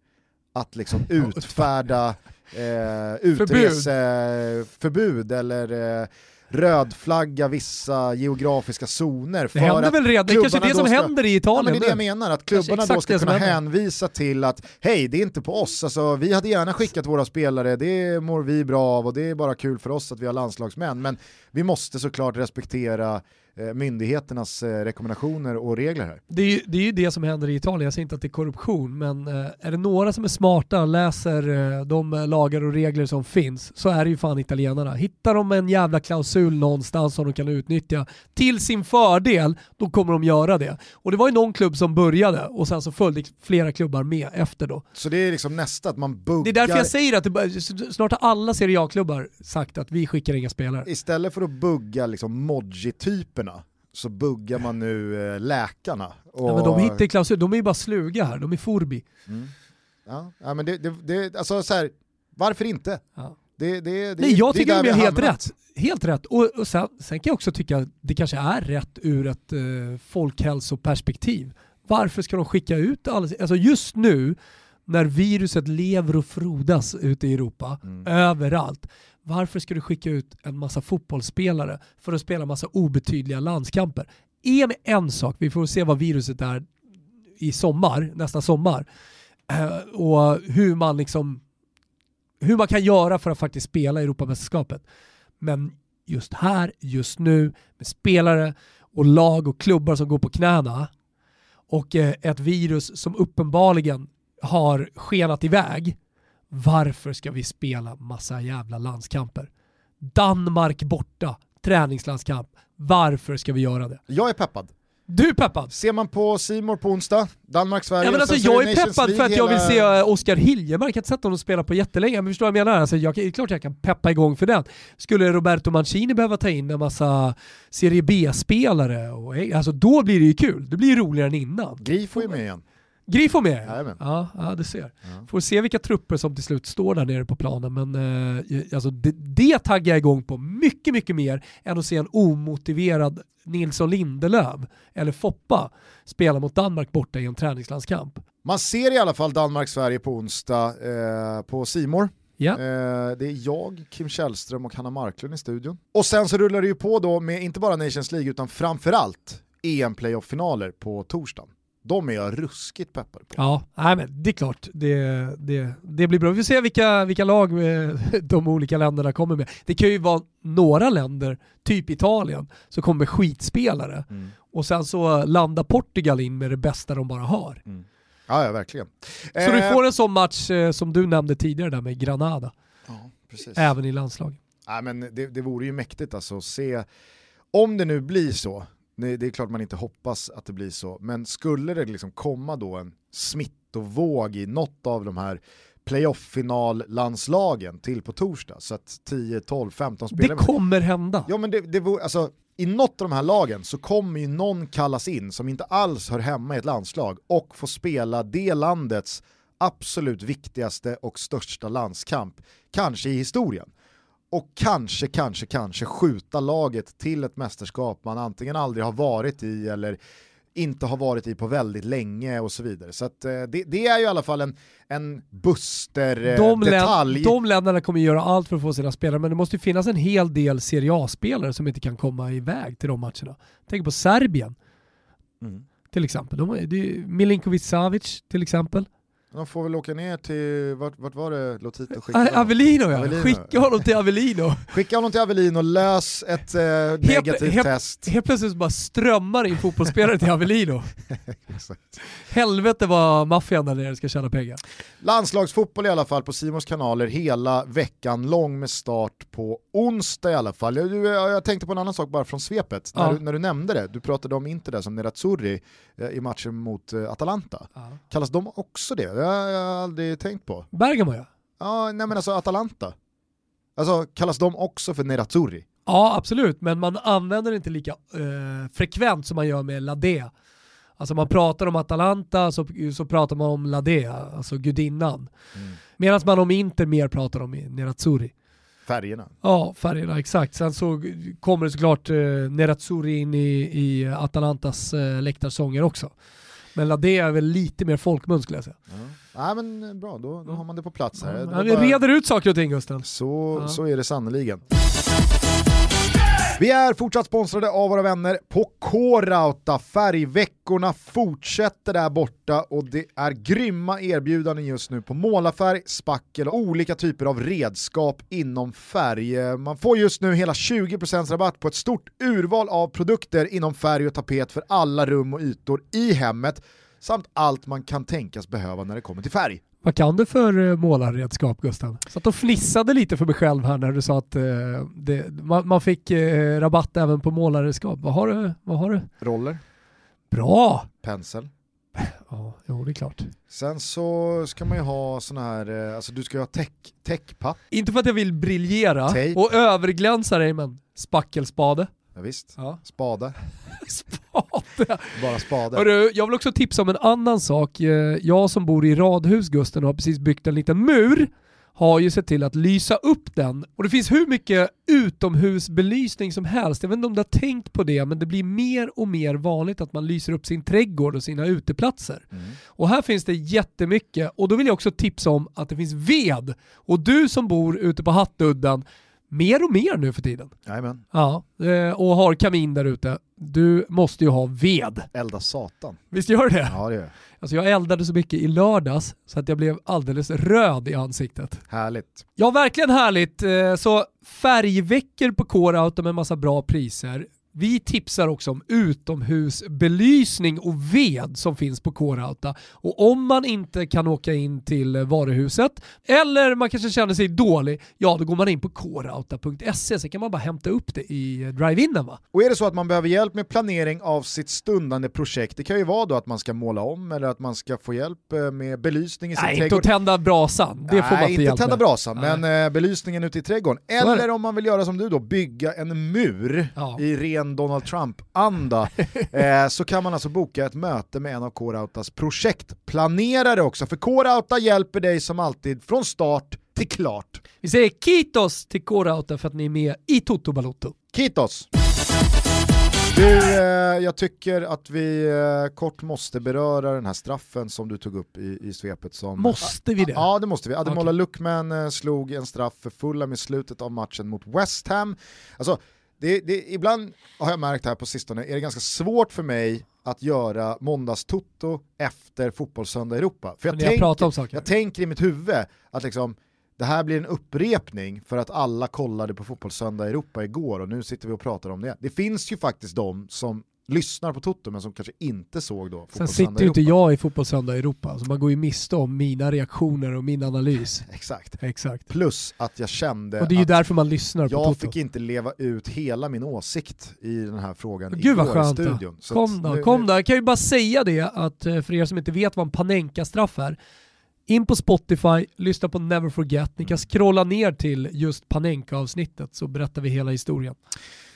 att liksom utfärda eh, utreseförbud eller eh, rödflagga vissa geografiska zoner. För det händer väl redan, det är kanske det som ska, händer i Italien. Ja, men det är det jag menar, att klubbarna då ska kunna hänvisa till att hej, det är inte på oss, alltså, vi hade gärna skickat våra spelare, det mår vi bra av och det är bara kul för oss att vi har landslagsmän, men vi måste såklart respektera myndigheternas eh, rekommendationer och regler här. Det är, ju, det är ju det som händer i Italien, jag säger inte att det är korruption, men eh, är det några som är smarta, läser eh, de eh, lagar och regler som finns, så är det ju fan italienarna. Hittar de en jävla klausul någonstans som de kan utnyttja till sin fördel, då kommer de göra det. Och det var ju någon klubb som började och sen så följde flera klubbar med efter då. Så det är liksom nästa, att man buggar... Det är därför jag säger att det, snart har alla Serie A-klubbar sagt att vi skickar inga spelare. Istället för att bugga liksom Modji-typerna så buggar man nu eh, läkarna. Och... Ja, men de hittar klausul, de är ju bara sluga här, de är Forbi. Mm. Ja, ja, men det, det, det, alltså så här, varför inte? Ja. Det, det, det, Nej, jag tycker de är helt rätt. Helt rätt. Och, och sen, sen, kan jag också tycka att det kanske är rätt ur ett eh, folkhälsoperspektiv. Varför ska de skicka ut alla, alltså just nu när viruset lever och frodas ute i Europa, mm. överallt. Varför ska du skicka ut en massa fotbollsspelare för att spela massa obetydliga landskamper? Är en sak, vi får se vad viruset är i sommar, nästa sommar, eh, och hur man liksom hur man kan göra för att faktiskt spela Europamästerskapet. Men just här, just nu, med spelare och lag och klubbar som går på knäna och eh, ett virus som uppenbarligen har skenat iväg, varför ska vi spela massa jävla landskamper? Danmark borta, träningslandskamp. Varför ska vi göra det? Jag är peppad. Du är peppad? Ser man på Simor på onsdag, Danmark-Sverige. Ja, men alltså, jag är peppad för att jag vill se uh, Oskar Hiljemark, jag har inte sett honom spela på jättelänge, men förstår vad jag menar? Alltså, jag, det är klart jag kan peppa igång för den. Skulle Roberto Mancini behöva ta in en massa Serie B-spelare, alltså, då blir det ju kul. Det blir ju roligare än innan. Grifo är med igen. Grifo med? Jajamän. Ja, ja, du ser. Ja. Får se vilka trupper som till slut står där nere på planen, men eh, alltså, det, det taggar jag igång på mycket, mycket mer än att se en omotiverad Nilsson Lindelöf eller Foppa spela mot Danmark borta i en träningslandskamp. Man ser i alla fall Danmark-Sverige på onsdag eh, på Simor. Ja. Eh, det är jag, Kim Källström och Hanna Marklund i studion. Och sen så rullar det ju på då med inte bara Nations League utan framförallt EM-playoff-finaler på torsdagen de är jag ruskigt peppad på. Ja, nej, men det är klart. Det, det, det blir bra. Vi får se vilka, vilka lag de olika länderna kommer med. Det kan ju vara några länder, typ Italien, som kommer med skitspelare. Mm. Och sen så landar Portugal in med det bästa de bara har. Mm. Ja, ja, verkligen. Så eh, du får en sån match eh, som du nämnde tidigare där med Granada. Ja, precis. Även i landslaget. Ja, men det, det vore ju mäktigt alltså att se, om det nu blir så, Nej, det är klart man inte hoppas att det blir så, men skulle det liksom komma då en smittovåg i något av de här playoff-final-landslagen till på torsdag, så att 10, 12, 15 spelare... Det kommer hända! Ja men det, det vore, alltså, i något av de här lagen så kommer ju någon kallas in som inte alls hör hemma i ett landslag och få spela det landets absolut viktigaste och största landskamp, kanske i historien och kanske, kanske, kanske skjuta laget till ett mästerskap man antingen aldrig har varit i eller inte har varit i på väldigt länge och så vidare. Så att, eh, det, det, är ju i alla fall en, en Buster-detalj. De, de länderna kommer göra allt för att få sina spelare, men det måste ju finnas en hel del Serie A-spelare som inte kan komma iväg till de matcherna. Tänk på Serbien. Mm. Till exempel. De, Milinkovic Savic till exempel. De får väl åka ner till, vart, vart var det Lotito skickade Avellino ja, Avellino. skicka honom till Avellino. Skicka honom till Avellino, lös ett eh, negativt helt, test. Helt plötsligt bara strömmar in fotbollsspelare till Avellino. Helvete vad maffian där nere ska tjäna pengar. Landslagsfotboll i alla fall på Simons kanaler hela veckan lång med start på onsdag i alla fall. Jag, jag, jag tänkte på en annan sak bara från svepet, ja. när, du, när du nämnde det. Du pratade om Inter där som Nerazzurri eh, i matchen mot eh, Atalanta. Ja. Kallas de också det? Det har jag aldrig tänkt på. Bergamo ja. Ja, nej men alltså Atalanta. Alltså kallas de också för Nerazzurri? Ja, absolut, men man använder det inte lika eh, frekvent som man gör med Ladea. Alltså man pratar om Atalanta så, så pratar man om Ladea, alltså gudinnan. Mm. Medan man om Inter mer pratar om Nerazzurri. Färgerna? Ja, färgerna exakt. Sen så kommer det såklart eh, Nerazzurri in i, i Atalantas eh, läktarsånger också. Men Ladea är väl lite mer folkmun skulle jag säga. Ja. Ja, men eh, bra, då, då har man det på plats här. Ja, vi bara... reder ut saker och ting Gusten. Så, ja. så är det sannoliken. Vi är fortsatt sponsrade av våra vänner på K-Rauta. Färgveckorna fortsätter där borta och det är grymma erbjudanden just nu på målarfärg, spackel och olika typer av redskap inom färg. Man får just nu hela 20% rabatt på ett stort urval av produkter inom färg och tapet för alla rum och ytor i hemmet samt allt man kan tänkas behöva när det kommer till färg. Vad kan du för eh, målarredskap Gustav? Satt och fnissade lite för mig själv här när du sa att eh, det, man, man, fick eh, rabatt även på målarredskap. Vad har du? Vad har du? Roller. Bra! Pensel. Ja, jo det är klart. Sen så ska man ju ha sån här, eh, alltså du ska ju ha täckpapp. Inte för att jag vill briljera Tape. och överglänsa dig men spackelspade. Ja, visst. Ja. Spade. spade. Bara spade. Hörru, jag vill också tipsa om en annan sak. Eh, Jag som bor i radhus Gusten har precis byggt en liten mur har ju sett till att lysa upp den. Och det finns hur mycket utomhusbelysning som helst. Jag vet inte om du har tänkt på det, men det blir mer och mer vanligt att man lyser upp sin trädgård och sina uteplatser. Mm. Och här finns det jättemycket. Och då vill jag också tipsa om att det finns ved. Och du som bor ute på Hattudden, mer och mer nu för tiden. Jajamän. Ja, eh, och har kamin där ute. Du måste ju ha ved. Elda satan. Visst gör det? Ja det gör jag. Alltså jag eldade så mycket i lördags så att jag blev alldeles röd i ansiktet. Härligt. Ja, verkligen härligt. Eh, Så färgveckor på Core-Auto med massa bra priser. Vi tipsar också om utomhusbelysning och ved som finns på Core-Auto. Och om man inte kan åka in till varuhuset eller man kanske känner sig dålig, ja då går man in på coreauto.se så kan man bara hämta upp det i drive-inen va? Och är det så att man behöver hjälp med planering av sitt stundande projekt, det kan ju vara då att man ska måla om eller att man ska få hjälp eh, med belysning i sin Nej, inte trädgård. att tända brasan. Det får man Nej, inte inte tända med. brasan, Nej. men eh, belysningen ute i trädgården. Eller om man vill göra som du då, bygga en mur Ja. i ren Donald Trump-anda, eh, så kan man alltså boka ett möte med en av Core-Autas projektplanerare också. För Core-Auta hjälper dig som alltid från start till klart. Vi säger kitos till Core-Auto för att ni är med i Toto Balotto. Kitos! Du, eh, jag tycker att vi eh, kort måste beröra den här straffen som du tog upp i, i svepet. Som, Måste vi det? Ja det måste vi. Ademola Okej. Luckman eh, slog en straff för Fulham i slutet av matchen mot West Ham. Alltså, det, det, ibland har jag märkt här på sistone är det ganska svårt för mig att göra måndagstutto efter fotbollssöndag Europa. För jag, tänker, jag tänker i mitt huvud att liksom, det här blir en upprepning för att alla kollade på fotbollssöndag Europa igår och nu sitter vi och pratar om det. Det finns ju faktiskt de som lyssnar på Toto men som kanske inte såg då Sen sitter i ju inte jag i Fotbollssöndag i Europa, så man går ju miste om mina reaktioner och min analys. Exakt. Exakt. Plus att jag kände Och det är ju därför man lyssnar på jag Toto. fick inte leva ut hela min åsikt i den här frågan Gud vad i skönt då. studion. Så Kom då, nu- kom då. Jag kan ju bara säga det att eh, för er som inte vet vad en Panenka-straff är, in på Spotify, lyssna på Never Forget, ni kan scrolla ner till just Panenka-avsnittet så berättar vi hela historien.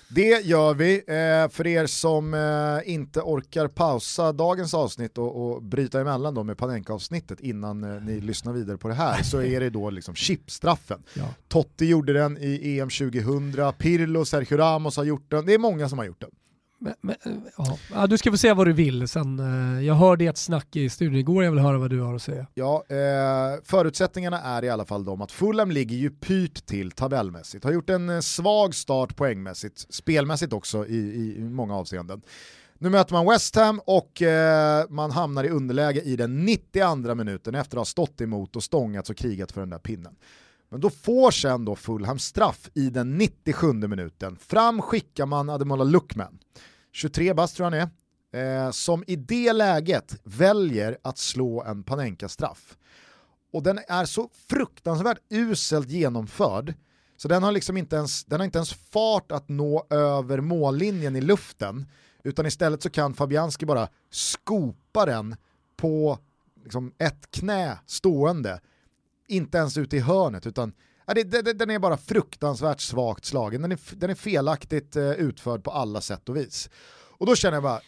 Det gör vi. Eh, för er som eh, inte orkar pausa dagens avsnitt och, och bryta emellan då med Panenka-avsnittet innan eh, ni lyssnar vidare på det här så är det då liksom chipstraffen. Ja. Totti gjorde den i EM 2000, Pirlo, Sergio Ramos har gjort den, det är många som har gjort den. Men, men, ja. Du ska få säga vad du vill sen. Eh, jag hörde ert snack i studion igår, jag vill höra vad du har att säga. Ja, eh, förutsättningarna är i alla fall de att Fulham ligger ju pyrt till tabellmässigt. Har gjort en eh, svag start poängmässigt, spelmässigt också i, i, i många avseenden. Nu möter man West Ham och eh, man hamnar i underläge i den 92 minuten efter att ha stått emot och stångats och krigat för den där pinnen. Men då får sen då Fulham straff i den 97 minuten. Fram skickar man Ademola Luckman, 23 bast tror jag han är, eh, som i det läget väljer att slå en Panenka-straff. Och den är så fruktansvärt uselt genomförd så den har liksom inte ens, den har inte ens fart att nå över mållinjen i luften utan istället så kan Fabianski bara skopa den på liksom ett knä stående, inte ens ute i hörnet utan ja, det, det, den är bara fruktansvärt svagt slagen, den är, den är felaktigt eh, utförd på alla sätt och vis. Och då känner jag bara,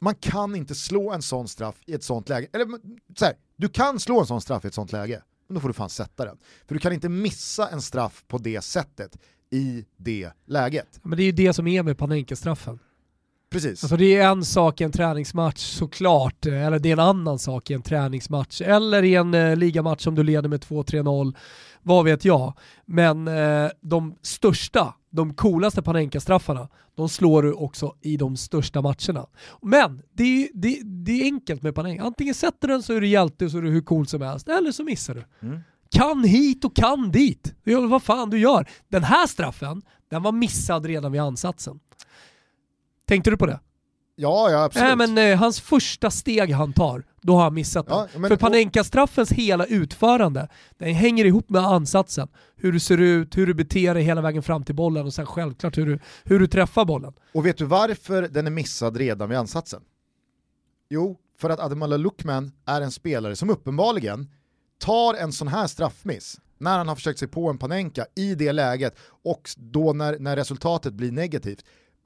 man kan inte slå en sån straff i ett sånt läge. Eller så här, du kan slå en sån straff i ett sånt läge, men då får du fan sätta den. För du kan inte missa en straff på det sättet i det läget. Men det är ju det som är med Panenka-straffen. Precis. Alltså det är en sak i en träningsmatch såklart, eller det är en annan sak i en träningsmatch, eller i en eh, ligamatch om du leder med 2-3-0, vad vet jag. Men eh, de största, de coolaste Panenka-straffarna, de slår du också i de största matcherna. Men det är, det, det är enkelt med Panenka, antingen sätter den så är du hjälte och så är du hur cool som helst, eller så missar du. Mm. Kan hit och kan dit. Du vad fan du gör. Den här straffen, den var missad redan vid ansatsen. Tänkte du på det? Ja, ja absolut. Nej men eh, hans första steg han tar, då har han missat Ja, den. men- För Panenka-straffens hela utförande, den hänger ihop med ansatsen. Hur du ser ut, hur du beter dig hela vägen fram till bollen och sen självklart hur du, hur du träffar bollen. Och vet du varför den är missad redan vid ansatsen? Jo, för att Ademola Lookman är en spelare som uppenbarligen tar en sån här straffmiss när han har försökt sig på en Panenka i det läget och då när, när resultatet blir negativt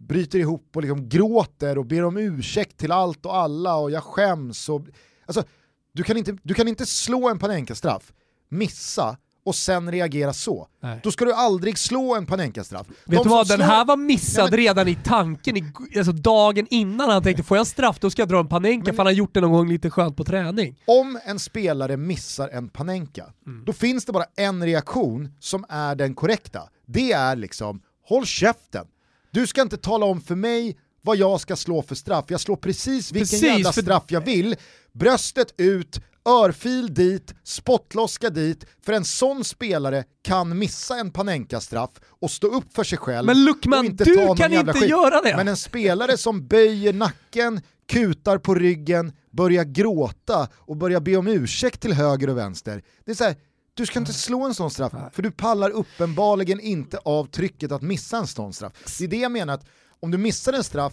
bryter ihop och liksom gråter och ber om ursäkt till allt och alla och jag skäms. Och, alltså, du, kan inte, du kan inte slå en Panenka-straff, missa och sen reagera så. Nej. Då ska du aldrig slå en Panenka-straff. Vet De du vad, som den slår- här var missad Ja, men- redan i tanken, i, alltså dagen innan han tänkte får jag straff då ska jag dra en Panenka Men- för han har gjort det någon gång lite skönt på träning. Om en spelare missar en Panenka, då finns det bara en reaktion som är den korrekta. Det är liksom, håll käften. Du ska inte tala om för mig vad jag ska slå för straff. Jag slår precis vilken Precis, jävla för- straff jag vill. Bröstet ut, örfil dit, spottloska dit. För en sån spelare kan missa en Panenka-straff och stå upp för sig själv. Men Luckman, inte du kan inte skit. göra det. Men en spelare som böjer nacken, kutar på ryggen, börjar gråta och börjar be om ursäkt till höger och vänster. Det är så här, du ska inte slå en sån straff, för du pallar uppenbarligen inte av trycket att missa en sån straff. Det är det jag menar, att om du missar en straff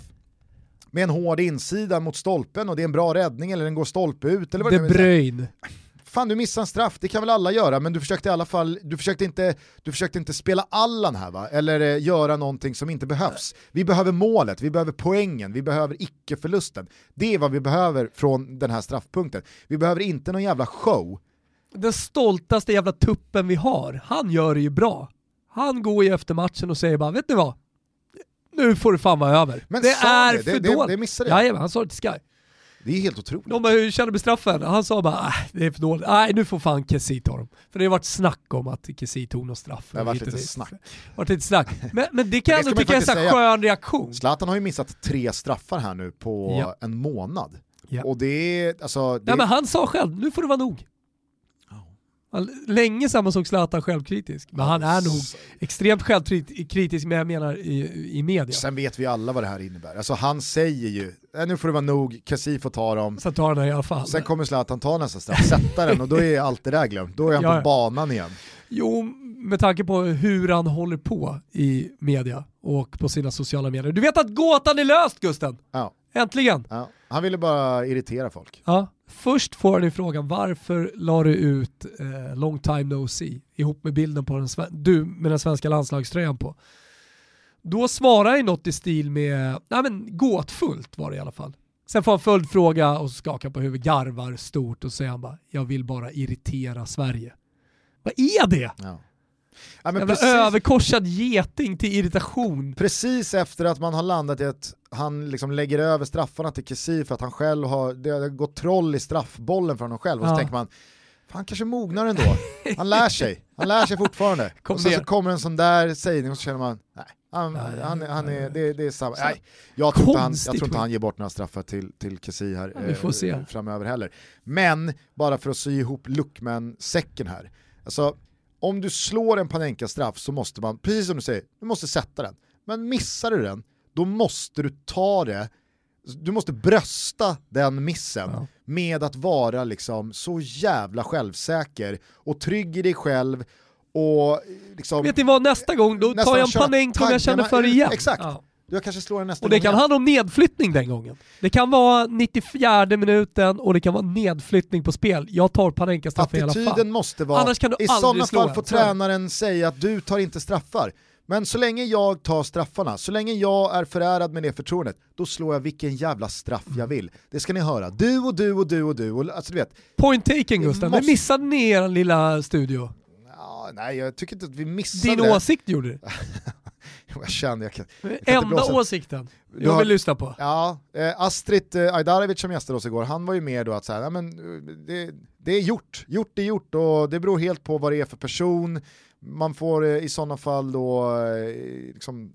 med en hård insida mot stolpen och det är en bra räddning eller den går stolpe ut eller vad De det är. Bruyne. Fan du missade en straff, det kan väl alla göra, men du försökte i alla fall, du försökte inte, du försökte inte spela Allan här va, eller eh, göra någonting som inte behövs. Vi behöver målet, vi behöver poängen, vi behöver icke-förlusten. Det är vad vi behöver från den här straffpunkten. Vi behöver inte någon jävla show. Den stoltaste jävla tuppen vi har, han gör det ju bra. Han går ju efter matchen och säger bara, vet ni vad? Nu får det fan vara över. Men det är det? för Det- det- dåligt. det missade jag. Jajamän, han sa det till Sky. Det är helt otroligt. De bara, hur känner du straffen? Han sa bara, äh, det är för dåligt. Nej, nu får fan Kessie ta dem. För det har varit snack om att Kessie tog någon straff. Det har varit lite snack. varit lite snack. Men, men det kan jag det ändå tycka är en säga. skön reaktion. Zlatan har ju missat tre straffar här nu på Ja. en månad. Ja. Och det är, alltså... Det, Nej, men han sa själv, nu får det vara nog. Länge sedan man såg Zlatan självkritisk, men han är nog extremt självkritisk, men jag menar i, i media. Sen vet vi alla vad det här innebär. Alltså han säger ju, "Nej, nu får det vara nog, Kassi får ta dem. Så tar han den i alla fall. Sen kommer Zlatan ta nästa straff, sätta den och då är allt det där glömt. Då är han ja. på banan igen. Jo, med tanke på hur han håller på i media och på sina sociala medier. Du vet att gåtan är löst Gusten! Ja, Äntligen! ja. Han ville bara irritera folk. Ja. Först får han ju frågan varför la du ut eh, long time no see ihop med bilden på den, du med den svenska landslagströjan på. Då svarar han något i stil med, nej men gåtfullt var det i alla fall. Sen får han följdfråga och skakar på huvudet, garvar stort och säger han bara, jag vill bara irritera Sverige. Vad är det? Ja. Ja, precis, överkorsad geting till irritation. precis efter att man har landat i att han liksom lägger över straffarna till Kessi för att han själv har, det har gått troll i straffbollen för honom själv och så Ja. tänker man, fan kanske mognar ändå. Han lär sig, han lär sig fortfarande. Kom och sen så kommer en sån där sägning och så känner man, nej, han, Nej, han, nej, han är, det, det är samma. Nej, jag, tror inte han, jag tror inte han ger bort några straffar till, till Kessi här Ja, vi får eh, se. framöver heller. Men, bara för att sy ihop Luckman-säcken här. Alltså, om du slår en Panenka-straff så måste man, precis som du säger, du måste sätta den. Men missar du den, då måste du ta det, du måste brösta den missen Ja. med att vara liksom så jävla självsäker och trygg i dig själv och liksom... Vet ni vad, nästa gång då Nästan tar jag en Panenka om jag känner för igen. Exakt. Ja. Jag kanske slår den nästa Och det gång kan igen. handla om nedflyttning den gången. Det kan vara 94 minuten och det kan vara nedflyttning på spel. Jag tar Panenka-straff i alla fall. Attityden måste vara, Annars kan du i sådana fall får tränaren säga att du tar inte straffar. Men så länge jag tar straffarna, så länge jag är förärad med det förtroendet, då slår jag vilken jävla straff jag vill. Det ska ni höra. Du och du och du och du. Och, alltså, du vet, Point taken Gustav, måste- men missade ni er lilla studio? ja, nej jag tycker inte att vi missade Din åsikt gjorde det. jag känner, jag kan, jag kan Enda åsikten Du jag har- vill lyssna på. Ja, eh, Astrid eh, Ajdarevic som gästade oss igår, han var ju med då att säga, ja, men, eh, det, det är gjort, gjort är gjort och det beror helt på vad det är för person. Man får eh, i sådana fall då eh, liksom,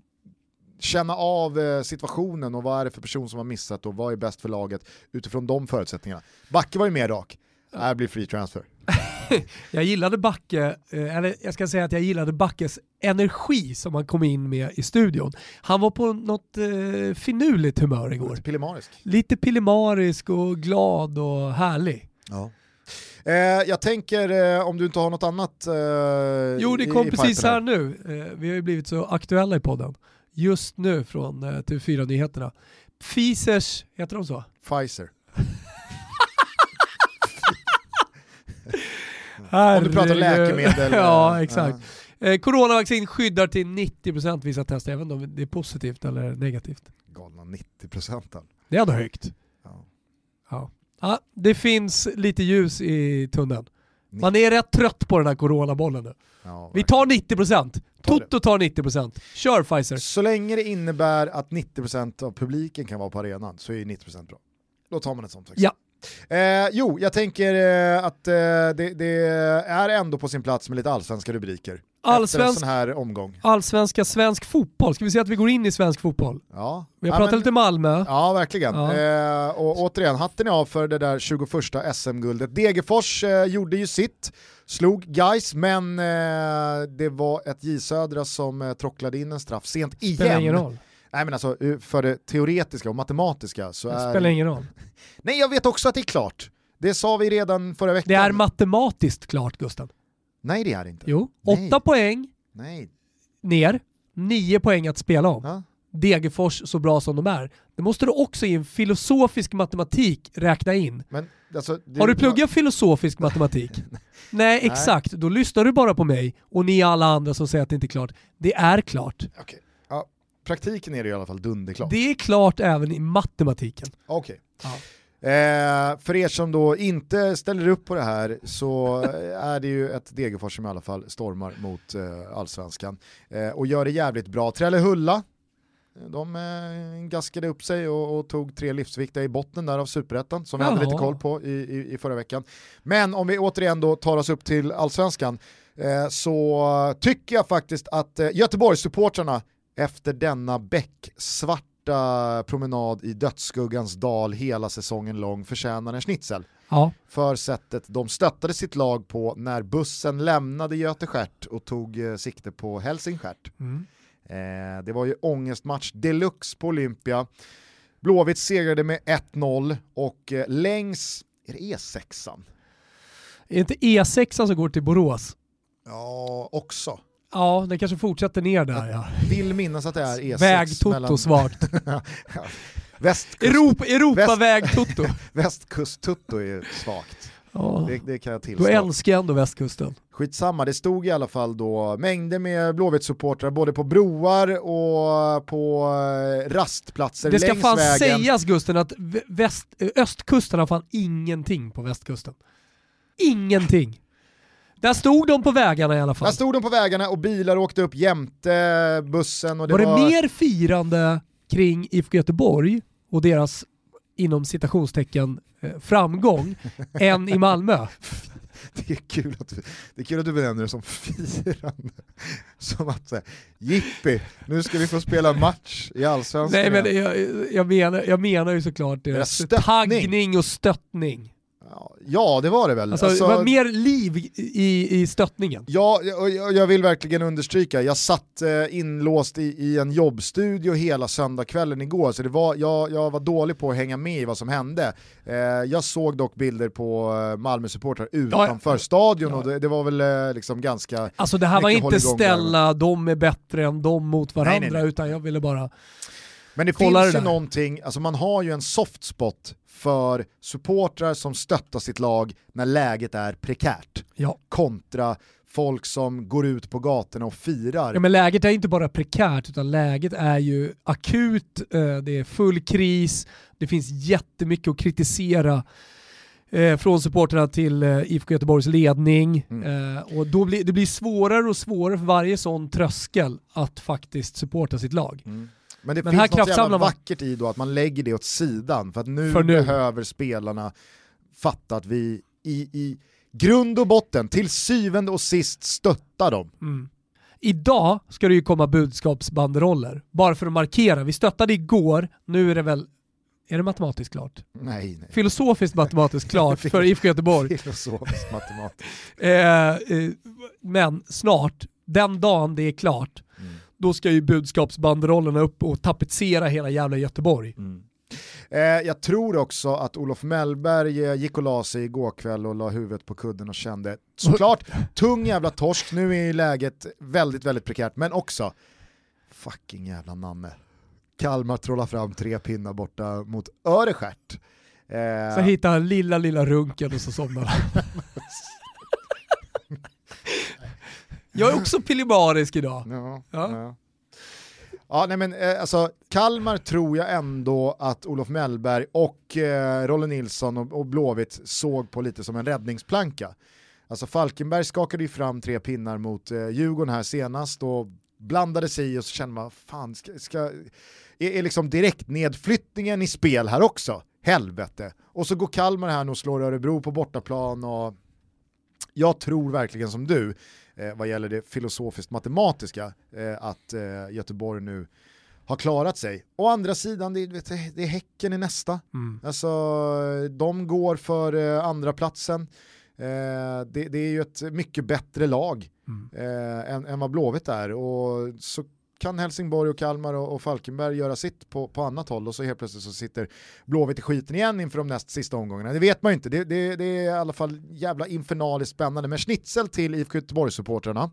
känna av eh, situationen och vad är det för person som har missat och vad är bäst för laget utifrån de förutsättningarna. Backe var ju mer rak, det här blir free transfer. Jag gillade Backe, eller jag ska säga att jag gillade Backes energi som han kom in med i studion. Han var på något eh, finurligt humör igår. Lite pillemarisk. Lite pillemarisk och glad och härlig. Ja. Eh, jag tänker, eh, om du inte har något annat eh, Jo, det i- kom i precis pipen här nu. Eh, vi har ju blivit så aktuella i podden. Just nu från eh, TV4-nyheterna. Pfizers, heter de så? Pfizer. Om du pratar läkemedel. ja, eh, exakt. Eh, coronavaccin skyddar till 90% vissa tester, även om det är positivt eller negativt. galna 90 procenten. Det är ändå högt. Ja. Ja. Ja, det finns lite ljus i tunneln. Man är rätt trött på den här coronabollen nu. Ja, Vi tar 90%. Ta det. Toto tar 90%. Kör Pfizer. Så länge det innebär att 90% av publiken kan vara på arenan så är 90% bra. Då tar man ett sånt vaccin. Ja. Eh, jo, jag tänker eh, att eh, det, det är ändå på sin plats med lite allsvenska rubriker. Efter en Allsvensk, sån här omgång. allsvenska svensk fotboll. Ska vi säga att vi går in i svensk fotboll? Ja. Vi har Ja, pratat men- lite Malmö. Ja, verkligen. Ja. Eh, och återigen, hatten är av för det där 21 SM-guldet. Degerfors eh, gjorde ju sitt, slog Guys, men eh, det var ett J Södra som eh, trocklade in en straff sent igen. Spelar ingen roll. Nej men alltså, för det teoretiska och matematiska så Det är... spelar ingen roll. Nej, jag vet också att det är klart. Det sa vi redan förra veckan. Det är matematiskt klart Gusten. Nej, det är det inte. Jo, Nej. åtta poäng Nej. ner, nio poäng att spela om. Ja. Degerfors så bra som de är. Det måste du också i en filosofisk matematik räkna in. Men, alltså, det- Har du pluggat filosofisk matematik? Nej, exakt. Då lyssnar du bara på mig och ni alla andra som säger att det inte är klart. Det är klart. Okej. Praktiken är det i alla fall dunderklart. Det är klart även i matematiken. Okej. Ja. Eh, för er som då inte ställer upp på det här så eh, är det ju ett Degerfors som i alla fall stormar mot eh, allsvenskan eh, och gör det jävligt bra. Trellehulla, de eh, gaskade upp sig och, och tog tre livsviktiga i botten där av superettan som vi hade lite koll på i, i, i förra veckan. Men om vi återigen då tar oss upp till allsvenskan eh, så tycker jag faktiskt att eh, Göteborgssupportrarna efter denna becksvarta promenad i dödsskuggans dal hela säsongen lång förtjänar en schnitzel Ja. för sättet de stöttade sitt lag på när bussen lämnade Göteskärt och tog eh, sikte på Helsingstjärt. Mm. Eh, det var ju ångestmatch deluxe på Olympia. Blåvitt segrade med 1-0 och eh, längs, är det E6an? Är inte E6 som går till Borås? Ja, också. Ja, den kanske fortsätter ner där ja. Vill minnas att det är E6 Väg-Toto svagt. västkust, Europa, Europaväg-Toto. västkust-tutto är svagt. Ja. Det, det kan jag Då tillstå. älskar jag ändå västkusten. Skitsamma, det stod i alla fall då mängder med Blåvitt-supportrar både på broar och på eh, rastplatser Det ska fan vägen. sägas Gusten att vä- väst, östkusten har fan ingenting på västkusten. Ingenting. Där stod de på vägarna i alla fall. Där stod de på vägarna och bilar åkte upp jämte bussen. Och det var, var, det mer firande kring IFK Göteborg och deras inom citationstecken eh, framgång än i Malmö? Det är, kul att du, det är kul att du benämner det som firande. Som att säga, jippi, nu ska vi få spela match i Allsvenskan. Nej men igen." jag, jag, menar, jag menar ju såklart deras taggning och stöttning. Ja, det var det väl. Alltså, Alltså, det var mer liv i, i stöttningen. Ja, och jag, jag vill verkligen understryka, jag satt eh, inlåst i, i en jobbstudio hela söndagskvällen igår, så det var, jag, jag var dålig på att hänga med i vad som hände. Eh, jag såg dock bilder på eh, Malmö-supportrar utanför ja. stadion Ja. och det, det var väl eh, liksom ganska... Alltså det här var inte hålligång där, ställa de är bättre än de mot varandra, Nej, nej, nej. utan jag ville bara... Men det Kolla finns ju någonting, alltså man har ju en soft spot för supportrar som stöttar sitt lag när läget är prekärt. Ja. Kontra folk som går ut på gatorna och firar. Ja, men läget är inte bara prekärt, utan läget är ju akut, eh, det är full kris, det finns jättemycket att kritisera eh, från supporterna till eh, IFK Göteborgs ledning. Mm. Och då blir, det blir svårare och svårare för varje sån tröskel att faktiskt supporta sitt lag. Mm. Men det Men finns något jävla kraftsamlar man. vackert i då att man lägger det åt sidan för att nu, För nu. behöver spelarna fatta att vi i, i grund och botten, till syvende och sist stöttar dem. Mm. Idag ska det ju komma budskapsbanderoller, bara för att markera. Vi stöttade igår, nu är det väl, är det matematiskt klart? Nej, nej. Filosofiskt matematiskt klart för IFK Göteborg. Filosofiskt matematiskt. Eh, eh, men snart, den dagen det är klart. Då ska ju budskapsbanderollerna upp och tapetsera hela jävla Göteborg. Eh, jag tror också att Olof Mellberg eh, gick och la sig igår kväll och la huvudet på kudden och kände såklart tung jävla torsk, nu är ju läget väldigt väldigt prekärt, men också fucking jävla Nanne. Kalmar trollar fram tre pinnar borta mot Örestjärt. Eh, Så hittar han lilla, lilla runken och så somnar han. Jag är också pillemarisk idag. Ja, Ja. ja. Ja, nej men eh, alltså Kalmar tror jag ändå att Olof Mellberg och eh, Rolle Nilsson och, och Blåvitt såg på lite som en räddningsplanka. Alltså Falkenberg skakade ju fram tre pinnar mot eh, Djurgården här senast och blandade sig i och så kände man, fan, ska, ska, är, är liksom direkt nedflyttningen i spel här också? Helvete. Och så går Kalmar här och slår Örebro på bortaplan och jag tror verkligen som du, eh, vad gäller det filosofiskt matematiska, eh, att eh, Göteborg nu har klarat sig. Å andra sidan, det, vet, det är Häcken i nästa. Mm. Alltså, de går för eh, andra platsen. Eh, det, det är ju ett mycket bättre lag Mm. eh, än, än vad Blåvitt är. Och så kan Helsingborg och Kalmar och, och Falkenberg göra sitt på, på annat håll och så helt plötsligt så sitter Blåvitt i skiten igen inför de näst sista omgångarna. Det vet man ju inte, det, det, det är i alla fall jävla infernaliskt spännande. Men schnitzel till IFK Göteborg-supportrarna.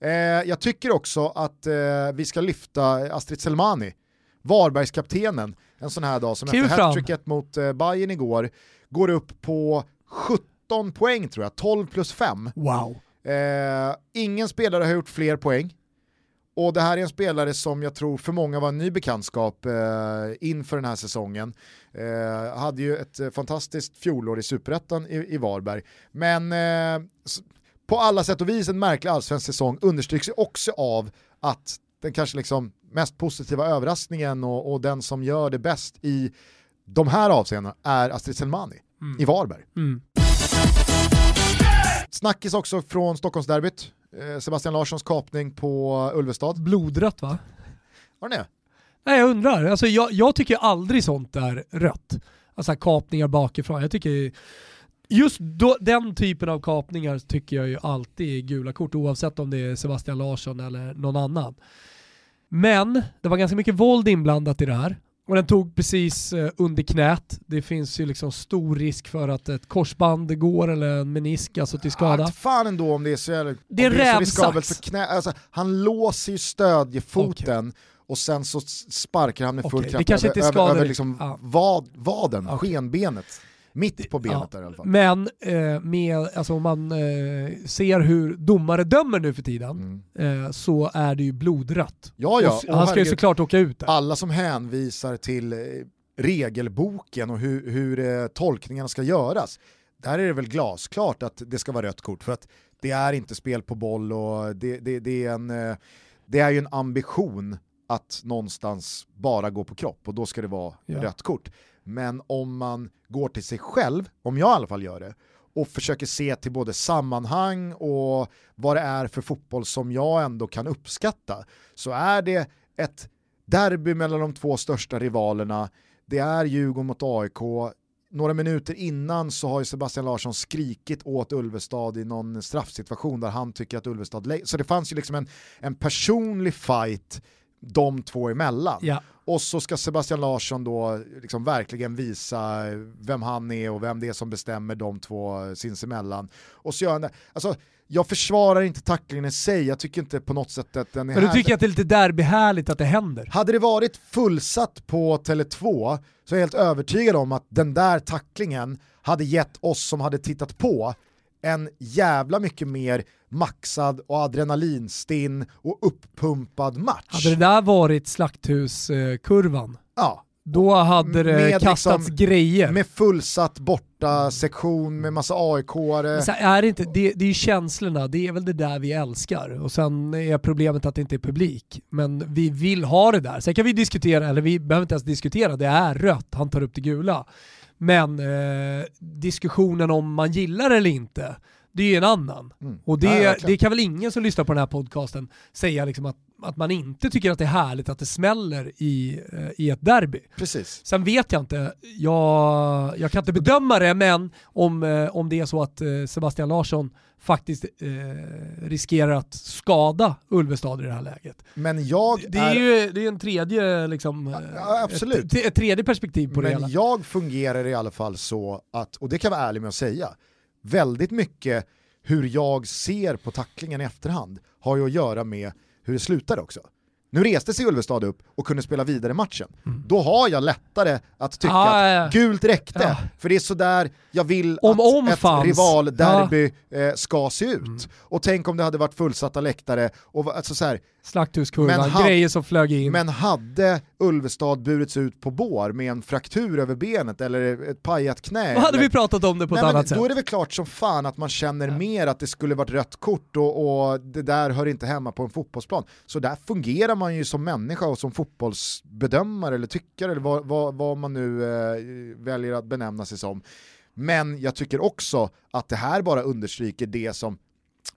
Eh, jag tycker också att eh, vi ska lyfta Astrid Selmani, Varbergskaptenen, en sån här dag som efter hattricket mot eh, Bayern igår går upp på 17 poäng tror jag, 12 plus 5. Wow. Eh, ingen spelare har gjort fler poäng. Och det här är en spelare som jag tror för många var en ny bekantskap eh, inför den här säsongen. Eh, hade ju ett eh, fantastiskt fjolår i superettan i, i Varberg. Men eh, på alla sätt och vis en märklig allsvensk säsong understryks ju också av att den kanske liksom mest positiva överraskningen och, och den som gör det bäst i de här avseendena är Astrid Selmani i Varberg. Mm. Snackis också från Stockholmsderbyt. Eh, Sebastian Larssons kapning på Ulvestad. Blodrött va? Var det det? Nej jag undrar, alltså, jag, jag tycker aldrig sånt är rött. Alltså kapningar bakifrån. Jag tycker just då, den typen av kapningar tycker jag ju alltid är gula kort oavsett om det är Sebastian Larsson eller någon annan. Men det var ganska mycket våld inblandat i det här. Och den tog precis eh, under knät. Det finns ju liksom stor risk för att ett korsband går eller en menisk alltså till skada. Att fan ändå om det är så jävla... Det är så rävsax. riskabelt för knä. Alltså, han låser ju stödjefoten och sen så sparkar han med full det kraft kanske över, inte över, liksom Ja. vad, vaden, Okej. skenbenet. Mitt på benet Ja. där i alla fall. Men eh, med, alltså, om man eh, ser hur domare dömer nu för tiden Mm. eh, så är det ju blodrött. Ja, ja. Och och han ska ju såklart åka ut där. alla som hänvisar till eh, regelboken och hur, hur eh, tolkningarna ska göras, där är det väl glasklart att det ska vara rött kort för att det är inte spel på boll och det, det, det, är, en, eh, det är ju en ambition att någonstans bara gå på kropp och då ska det vara Ja. rött kort. Men om man går till sig själv, om jag i alla fall gör det, och försöker se till både sammanhang och vad det är för fotboll som jag ändå kan uppskatta, så är det ett derby mellan de två största rivalerna, det är Djurgården mot AIK, några minuter innan så har ju Sebastian Larsson skrikit åt Ulvestad i någon straffsituation där han tycker att Ulvestad... Så det fanns ju liksom en, en personlig fight de två emellan. Ja. Och så ska Sebastian Larsson då liksom verkligen visa vem han är och vem det är som bestämmer de två sinsemellan. Och så gör han det. Alltså, jag försvarar inte tacklingen i sig, jag tycker inte på något sätt att den är Men du tycker att det är lite derbyhärligt att det händer? Hade det varit fullsatt på Tele2 så är jag helt övertygad om att den där tacklingen hade gett oss som hade tittat på en jävla mycket mer maxad och adrenalinstinn och uppumpad match. Hade det där varit slakthuskurvan, Ja, Då hade det Med kastats liksom- grejer. Med fullsatt borta sektion med massa AIK-are. Är det, inte, det, det är ju känslorna, det är väl det där vi älskar. Och sen är problemet att det inte är publik. Men vi vill ha det där. Sen kan vi diskutera, eller vi behöver inte ens diskutera, det är rött, han tar upp det gula. Men eh, diskussionen om man gillar eller inte, det är ju en annan. Mm. Och det, Ja, det kan väl ingen som lyssnar på den här podcasten säga liksom att, att man inte tycker att det är härligt att det smäller i, eh, i ett derby. Precis. Sen vet jag inte, jag, jag kan inte bedöma det, men om, eh, om det är så att eh, Sebastian Larsson faktiskt eh, riskerar att skada Ulvestad i det här läget. Men jag Det är ju det är en tredje, liksom, Ja, absolut. Ett, ett tredje perspektiv på det Men hela. jag fungerar i alla fall så att, och det kan jag vara ärlig med att säga, väldigt mycket hur jag ser på tacklingen i efterhand har ju att göra med hur det slutar också. Nu reste sig Ulvestad upp och kunde spela vidare matchen. Då har jag lättare att tycka Mm. Ja, ja, ja. att gult räckte, Ja. för det är sådär jag vill Om att om ett fanns. rivalderby eh, ska se ut. Mm. Och tänk om det hade varit fullsatta läktare, och, alltså så här, Slakthuskurvan, grejer som flög in. men hade Ulvestad burits ut på bår med en fraktur över benet eller ett pajat knä? Då hade eller... vi pratat om det på Nej, ett annat sätt. Då är det väl klart som fan att man känner mer att det skulle varit rött kort och, och det där hör inte hemma på en fotbollsplan. Så där fungerar man ju som människa och som fotbollsbedömare eller tyckare eller vad, vad, vad man nu eh, väljer att benämna sig som. Men jag tycker också att det här bara understryker det som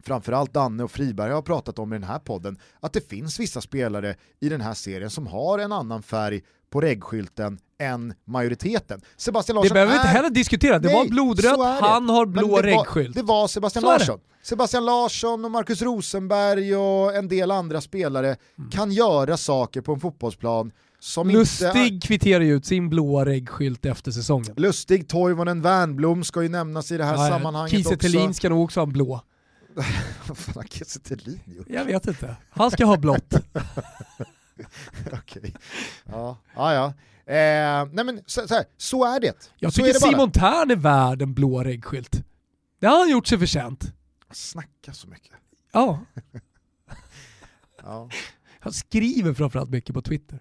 framförallt Danne och Friberg har pratat om i den här podden, att det finns vissa spelare i den här serien som har en annan färg på reggskylten än majoriteten. Sebastian Larsson Det behöver vi inte heller diskutera, det Nej, var blodrött, han har blå reggskylt. Det var Sebastian. Larsson. Sebastian Larsson och Marcus Rosenberg och en del andra spelare Mm. kan göra saker på en fotbollsplan som inte... Lustig kvitterar ju ut sin blåa reggskylt efter säsongen. Lustig, Toivonen, Wernbloom ska ju nämnas i det här Ja, sammanhanget Kiese också. Thelin ska nog också ha en blå. Vad fan har Kiese Thelin gjort? Jag vet inte. Han ska ha blått. Okej. Ja, ja. ja. Eh, nej men så, så, här, så är det. Jag så tycker det. Simon Thern är värd en blå reggskylt. Det har han gjort sig förtjänt. Snacka så mycket. Ja, Ja. han skriver framförallt mycket på Twitter.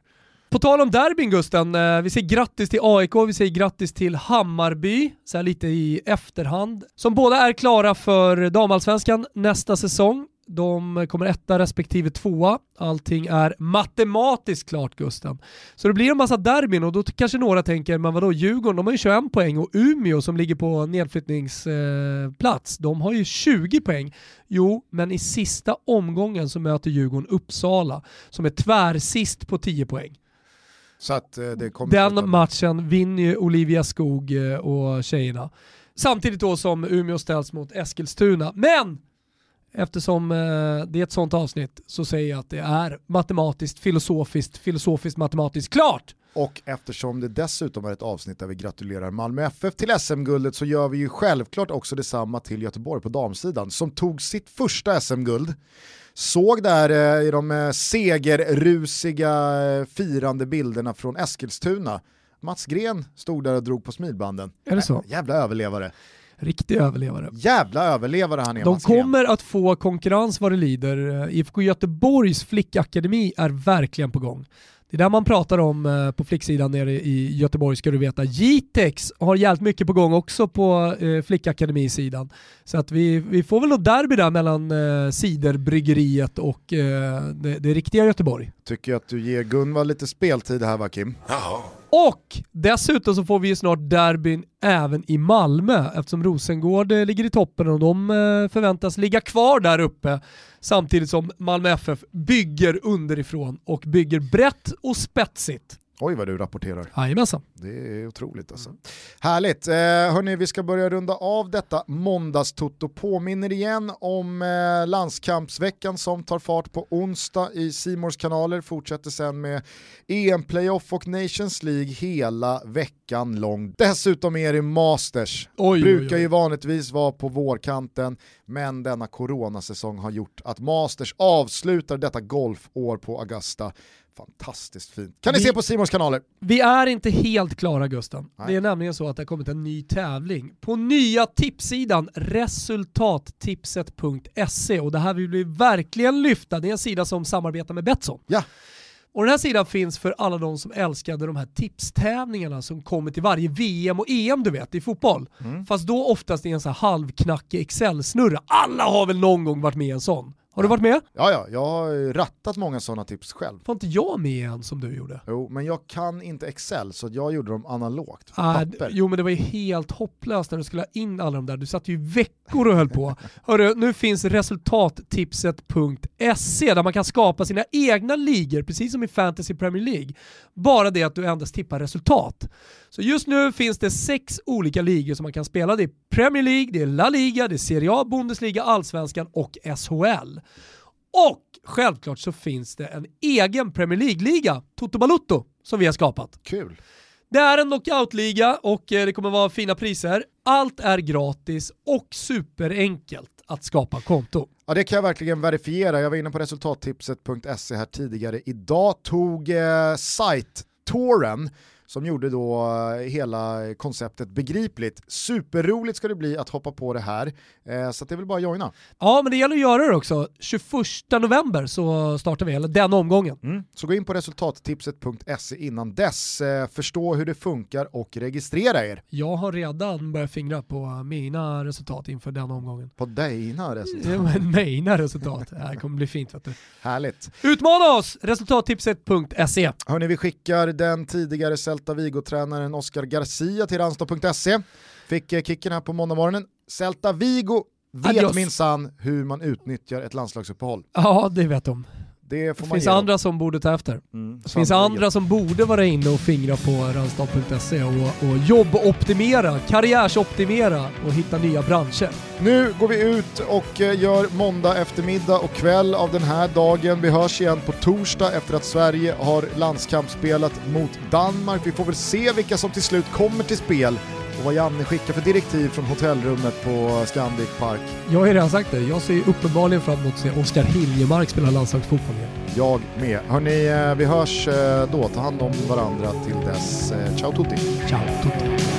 På tal om derbyn Gusten, eh, vi säger grattis till AIK, vi säger grattis till Hammarby, så här lite i efterhand, som båda är klara för damallsvenskan nästa säsong. De kommer etta respektive tvåa. Allting är matematiskt klart Gusten. Så det blir en massa derbyn och då kanske några tänker, men vadå Djurgården, de har ju 21 poäng och Umeå som ligger på nedflyttningsplats, eh, de har ju 20 poäng. Jo, men i sista omgången så möter Djurgården Uppsala som är tvärsist på 10 poäng. Att eh, Den matchen vinner ju Olivia Skog eh, och tjejerna. Samtidigt då som Umeå ställs mot Eskilstuna. Men eftersom eh, det är ett sånt avsnitt så säger jag att det är matematiskt, filosofiskt, filosofiskt, matematiskt klart. Och eftersom det dessutom är ett avsnitt där vi gratulerar Malmö FF till SM-guldet så gör vi ju självklart också detsamma till Göteborg på damsidan som tog sitt första SM-guld. Såg där eh, i de eh, segerrusiga eh, firande bilderna från Eskilstuna. Mats Gren stod där och drog på smilbanden. Är det så? Jävla överlevare. Riktig överlevare. Jävla överlevare han är De Mats Gren. kommer att få konkurrens vad det lider. IFK Göteborgs flickakademi är verkligen på gång. Det är där man pratar om eh, på flicksidan nere i Göteborg ska du veta. Jitex har jävligt mycket på gång också på eh, flickakademisidan. Så att vi, vi får väl något derby där mellan eh, Ciderbryggeriet och eh, det, det riktiga Göteborg. Tycker att du ger Gunvald lite speltid här va Kim? Och dessutom så får vi ju snart derbyn även i Malmö eftersom Rosengård eh, ligger i toppen och de eh, förväntas ligga kvar där uppe samtidigt som Malmö FF bygger underifrån och bygger brett och spetsigt. Oj vad du rapporterar. Jajamensan. Det är otroligt alltså. Härligt. Eh, hörni, vi ska börja runda av detta måndagstutto. Påminner igen om eh, landskampsveckan som tar fart på onsdag i Simors kanaler. Fortsätter sen med EM-playoff och Nations League hela veckan lång. Dessutom är det Masters. Oj, Brukar oj, oj. ju vanligtvis vara på vårkanten, men denna coronasäsong har gjort att Masters avslutar detta golfår på Augusta. Fantastiskt fint. Kan ni Vi- se på Simors kanaler? Vi är inte helt klara Gusten. Nej. Det är nämligen så att det har kommit en ny tävling på nya tipssidan resultattipset.se och det här vill vi verkligen lyfta. Det är en sida som samarbetar med Betsson. Ja. Och den här sidan finns för alla de som älskade de här tipstävlingarna som kommer till varje VM och EM du vet i fotboll. Mm. Fast då oftast i en så här halvknackig Excel-snurra. Alla har väl någon gång varit med i en sån? Har du varit med? Ja, ja, jag har rattat många sådana tips själv. Får inte jag med en som du gjorde? Jo, men jag kan inte Excel så jag gjorde dem analogt. Ah, jo, men det var ju helt hopplöst när du skulle ha in alla de där. Du satt ju veckor och höll på. Hörru, nu finns resultattipset.se där man kan skapa sina egna ligor, precis som i Fantasy Premier League. Bara det att du endast tippar resultat. Så just nu finns det sex olika ligor som man kan spela. Det är Premier League, det är La Liga, det är Serie A, Bundesliga, Allsvenskan och SHL. Och självklart så finns det en egen Premier League-liga, Toto Balutto, som vi har skapat. Kul. Det är en knockout-liga och eh, det kommer vara fina priser. Allt är gratis och superenkelt att skapa konto. Ja det kan jag verkligen verifiera. Jag var inne på resultattipset.se här tidigare. Idag tog eh, site-touren som gjorde då eh, hela konceptet begripligt. Superroligt ska det bli att hoppa på det här, eh, så det är väl bara att joina. Ja, men det gäller att göra det också. 21 november så startar vi, eller den omgången. Mm. Så gå in på resultattipset.se innan dess, eh, förstå hur det funkar och registrera er. Jag har redan börjat fingra på mina resultat inför den omgången. På dina resultat? Mina resultat. Det här kommer bli fint vet du. Härligt. Utmana oss! Resultattipset.se. Hörni, vi skickar den tidigare Celta Vigo-tränaren Oscar Garcia till Ranstad.se. Fick eh, kicken här på måndagmorgonen. Celta Vigo vet minsann hur man utnyttjar ett landslagsuppehåll. Ja, det vet de. Det, det finns andra som borde ta efter. Mm, det finns andra som borde vara inne och fingra på randstad.se och, och jobboptimera, karriärsoptimera och hitta nya branscher. Nu går vi ut och eh, gör måndag eftermiddag och kväll av den här dagen. Vi hörs igen på torsdag efter att Sverige har landskampsspelat mot Danmark. Vi får väl se vilka som till slut kommer till spel och vad Janne skickar för direktiv från hotellrummet på Scandic Park. Jag har ju redan sagt det, jag ser uppenbarligen fram emot att se Oskar Hiljemark spela landslagsfotboll igen. Jag med. Hörni, eh, vi hörs eh, då. Ta hand om varandra till dess. Eh, ciao tutti. Ciao tutti.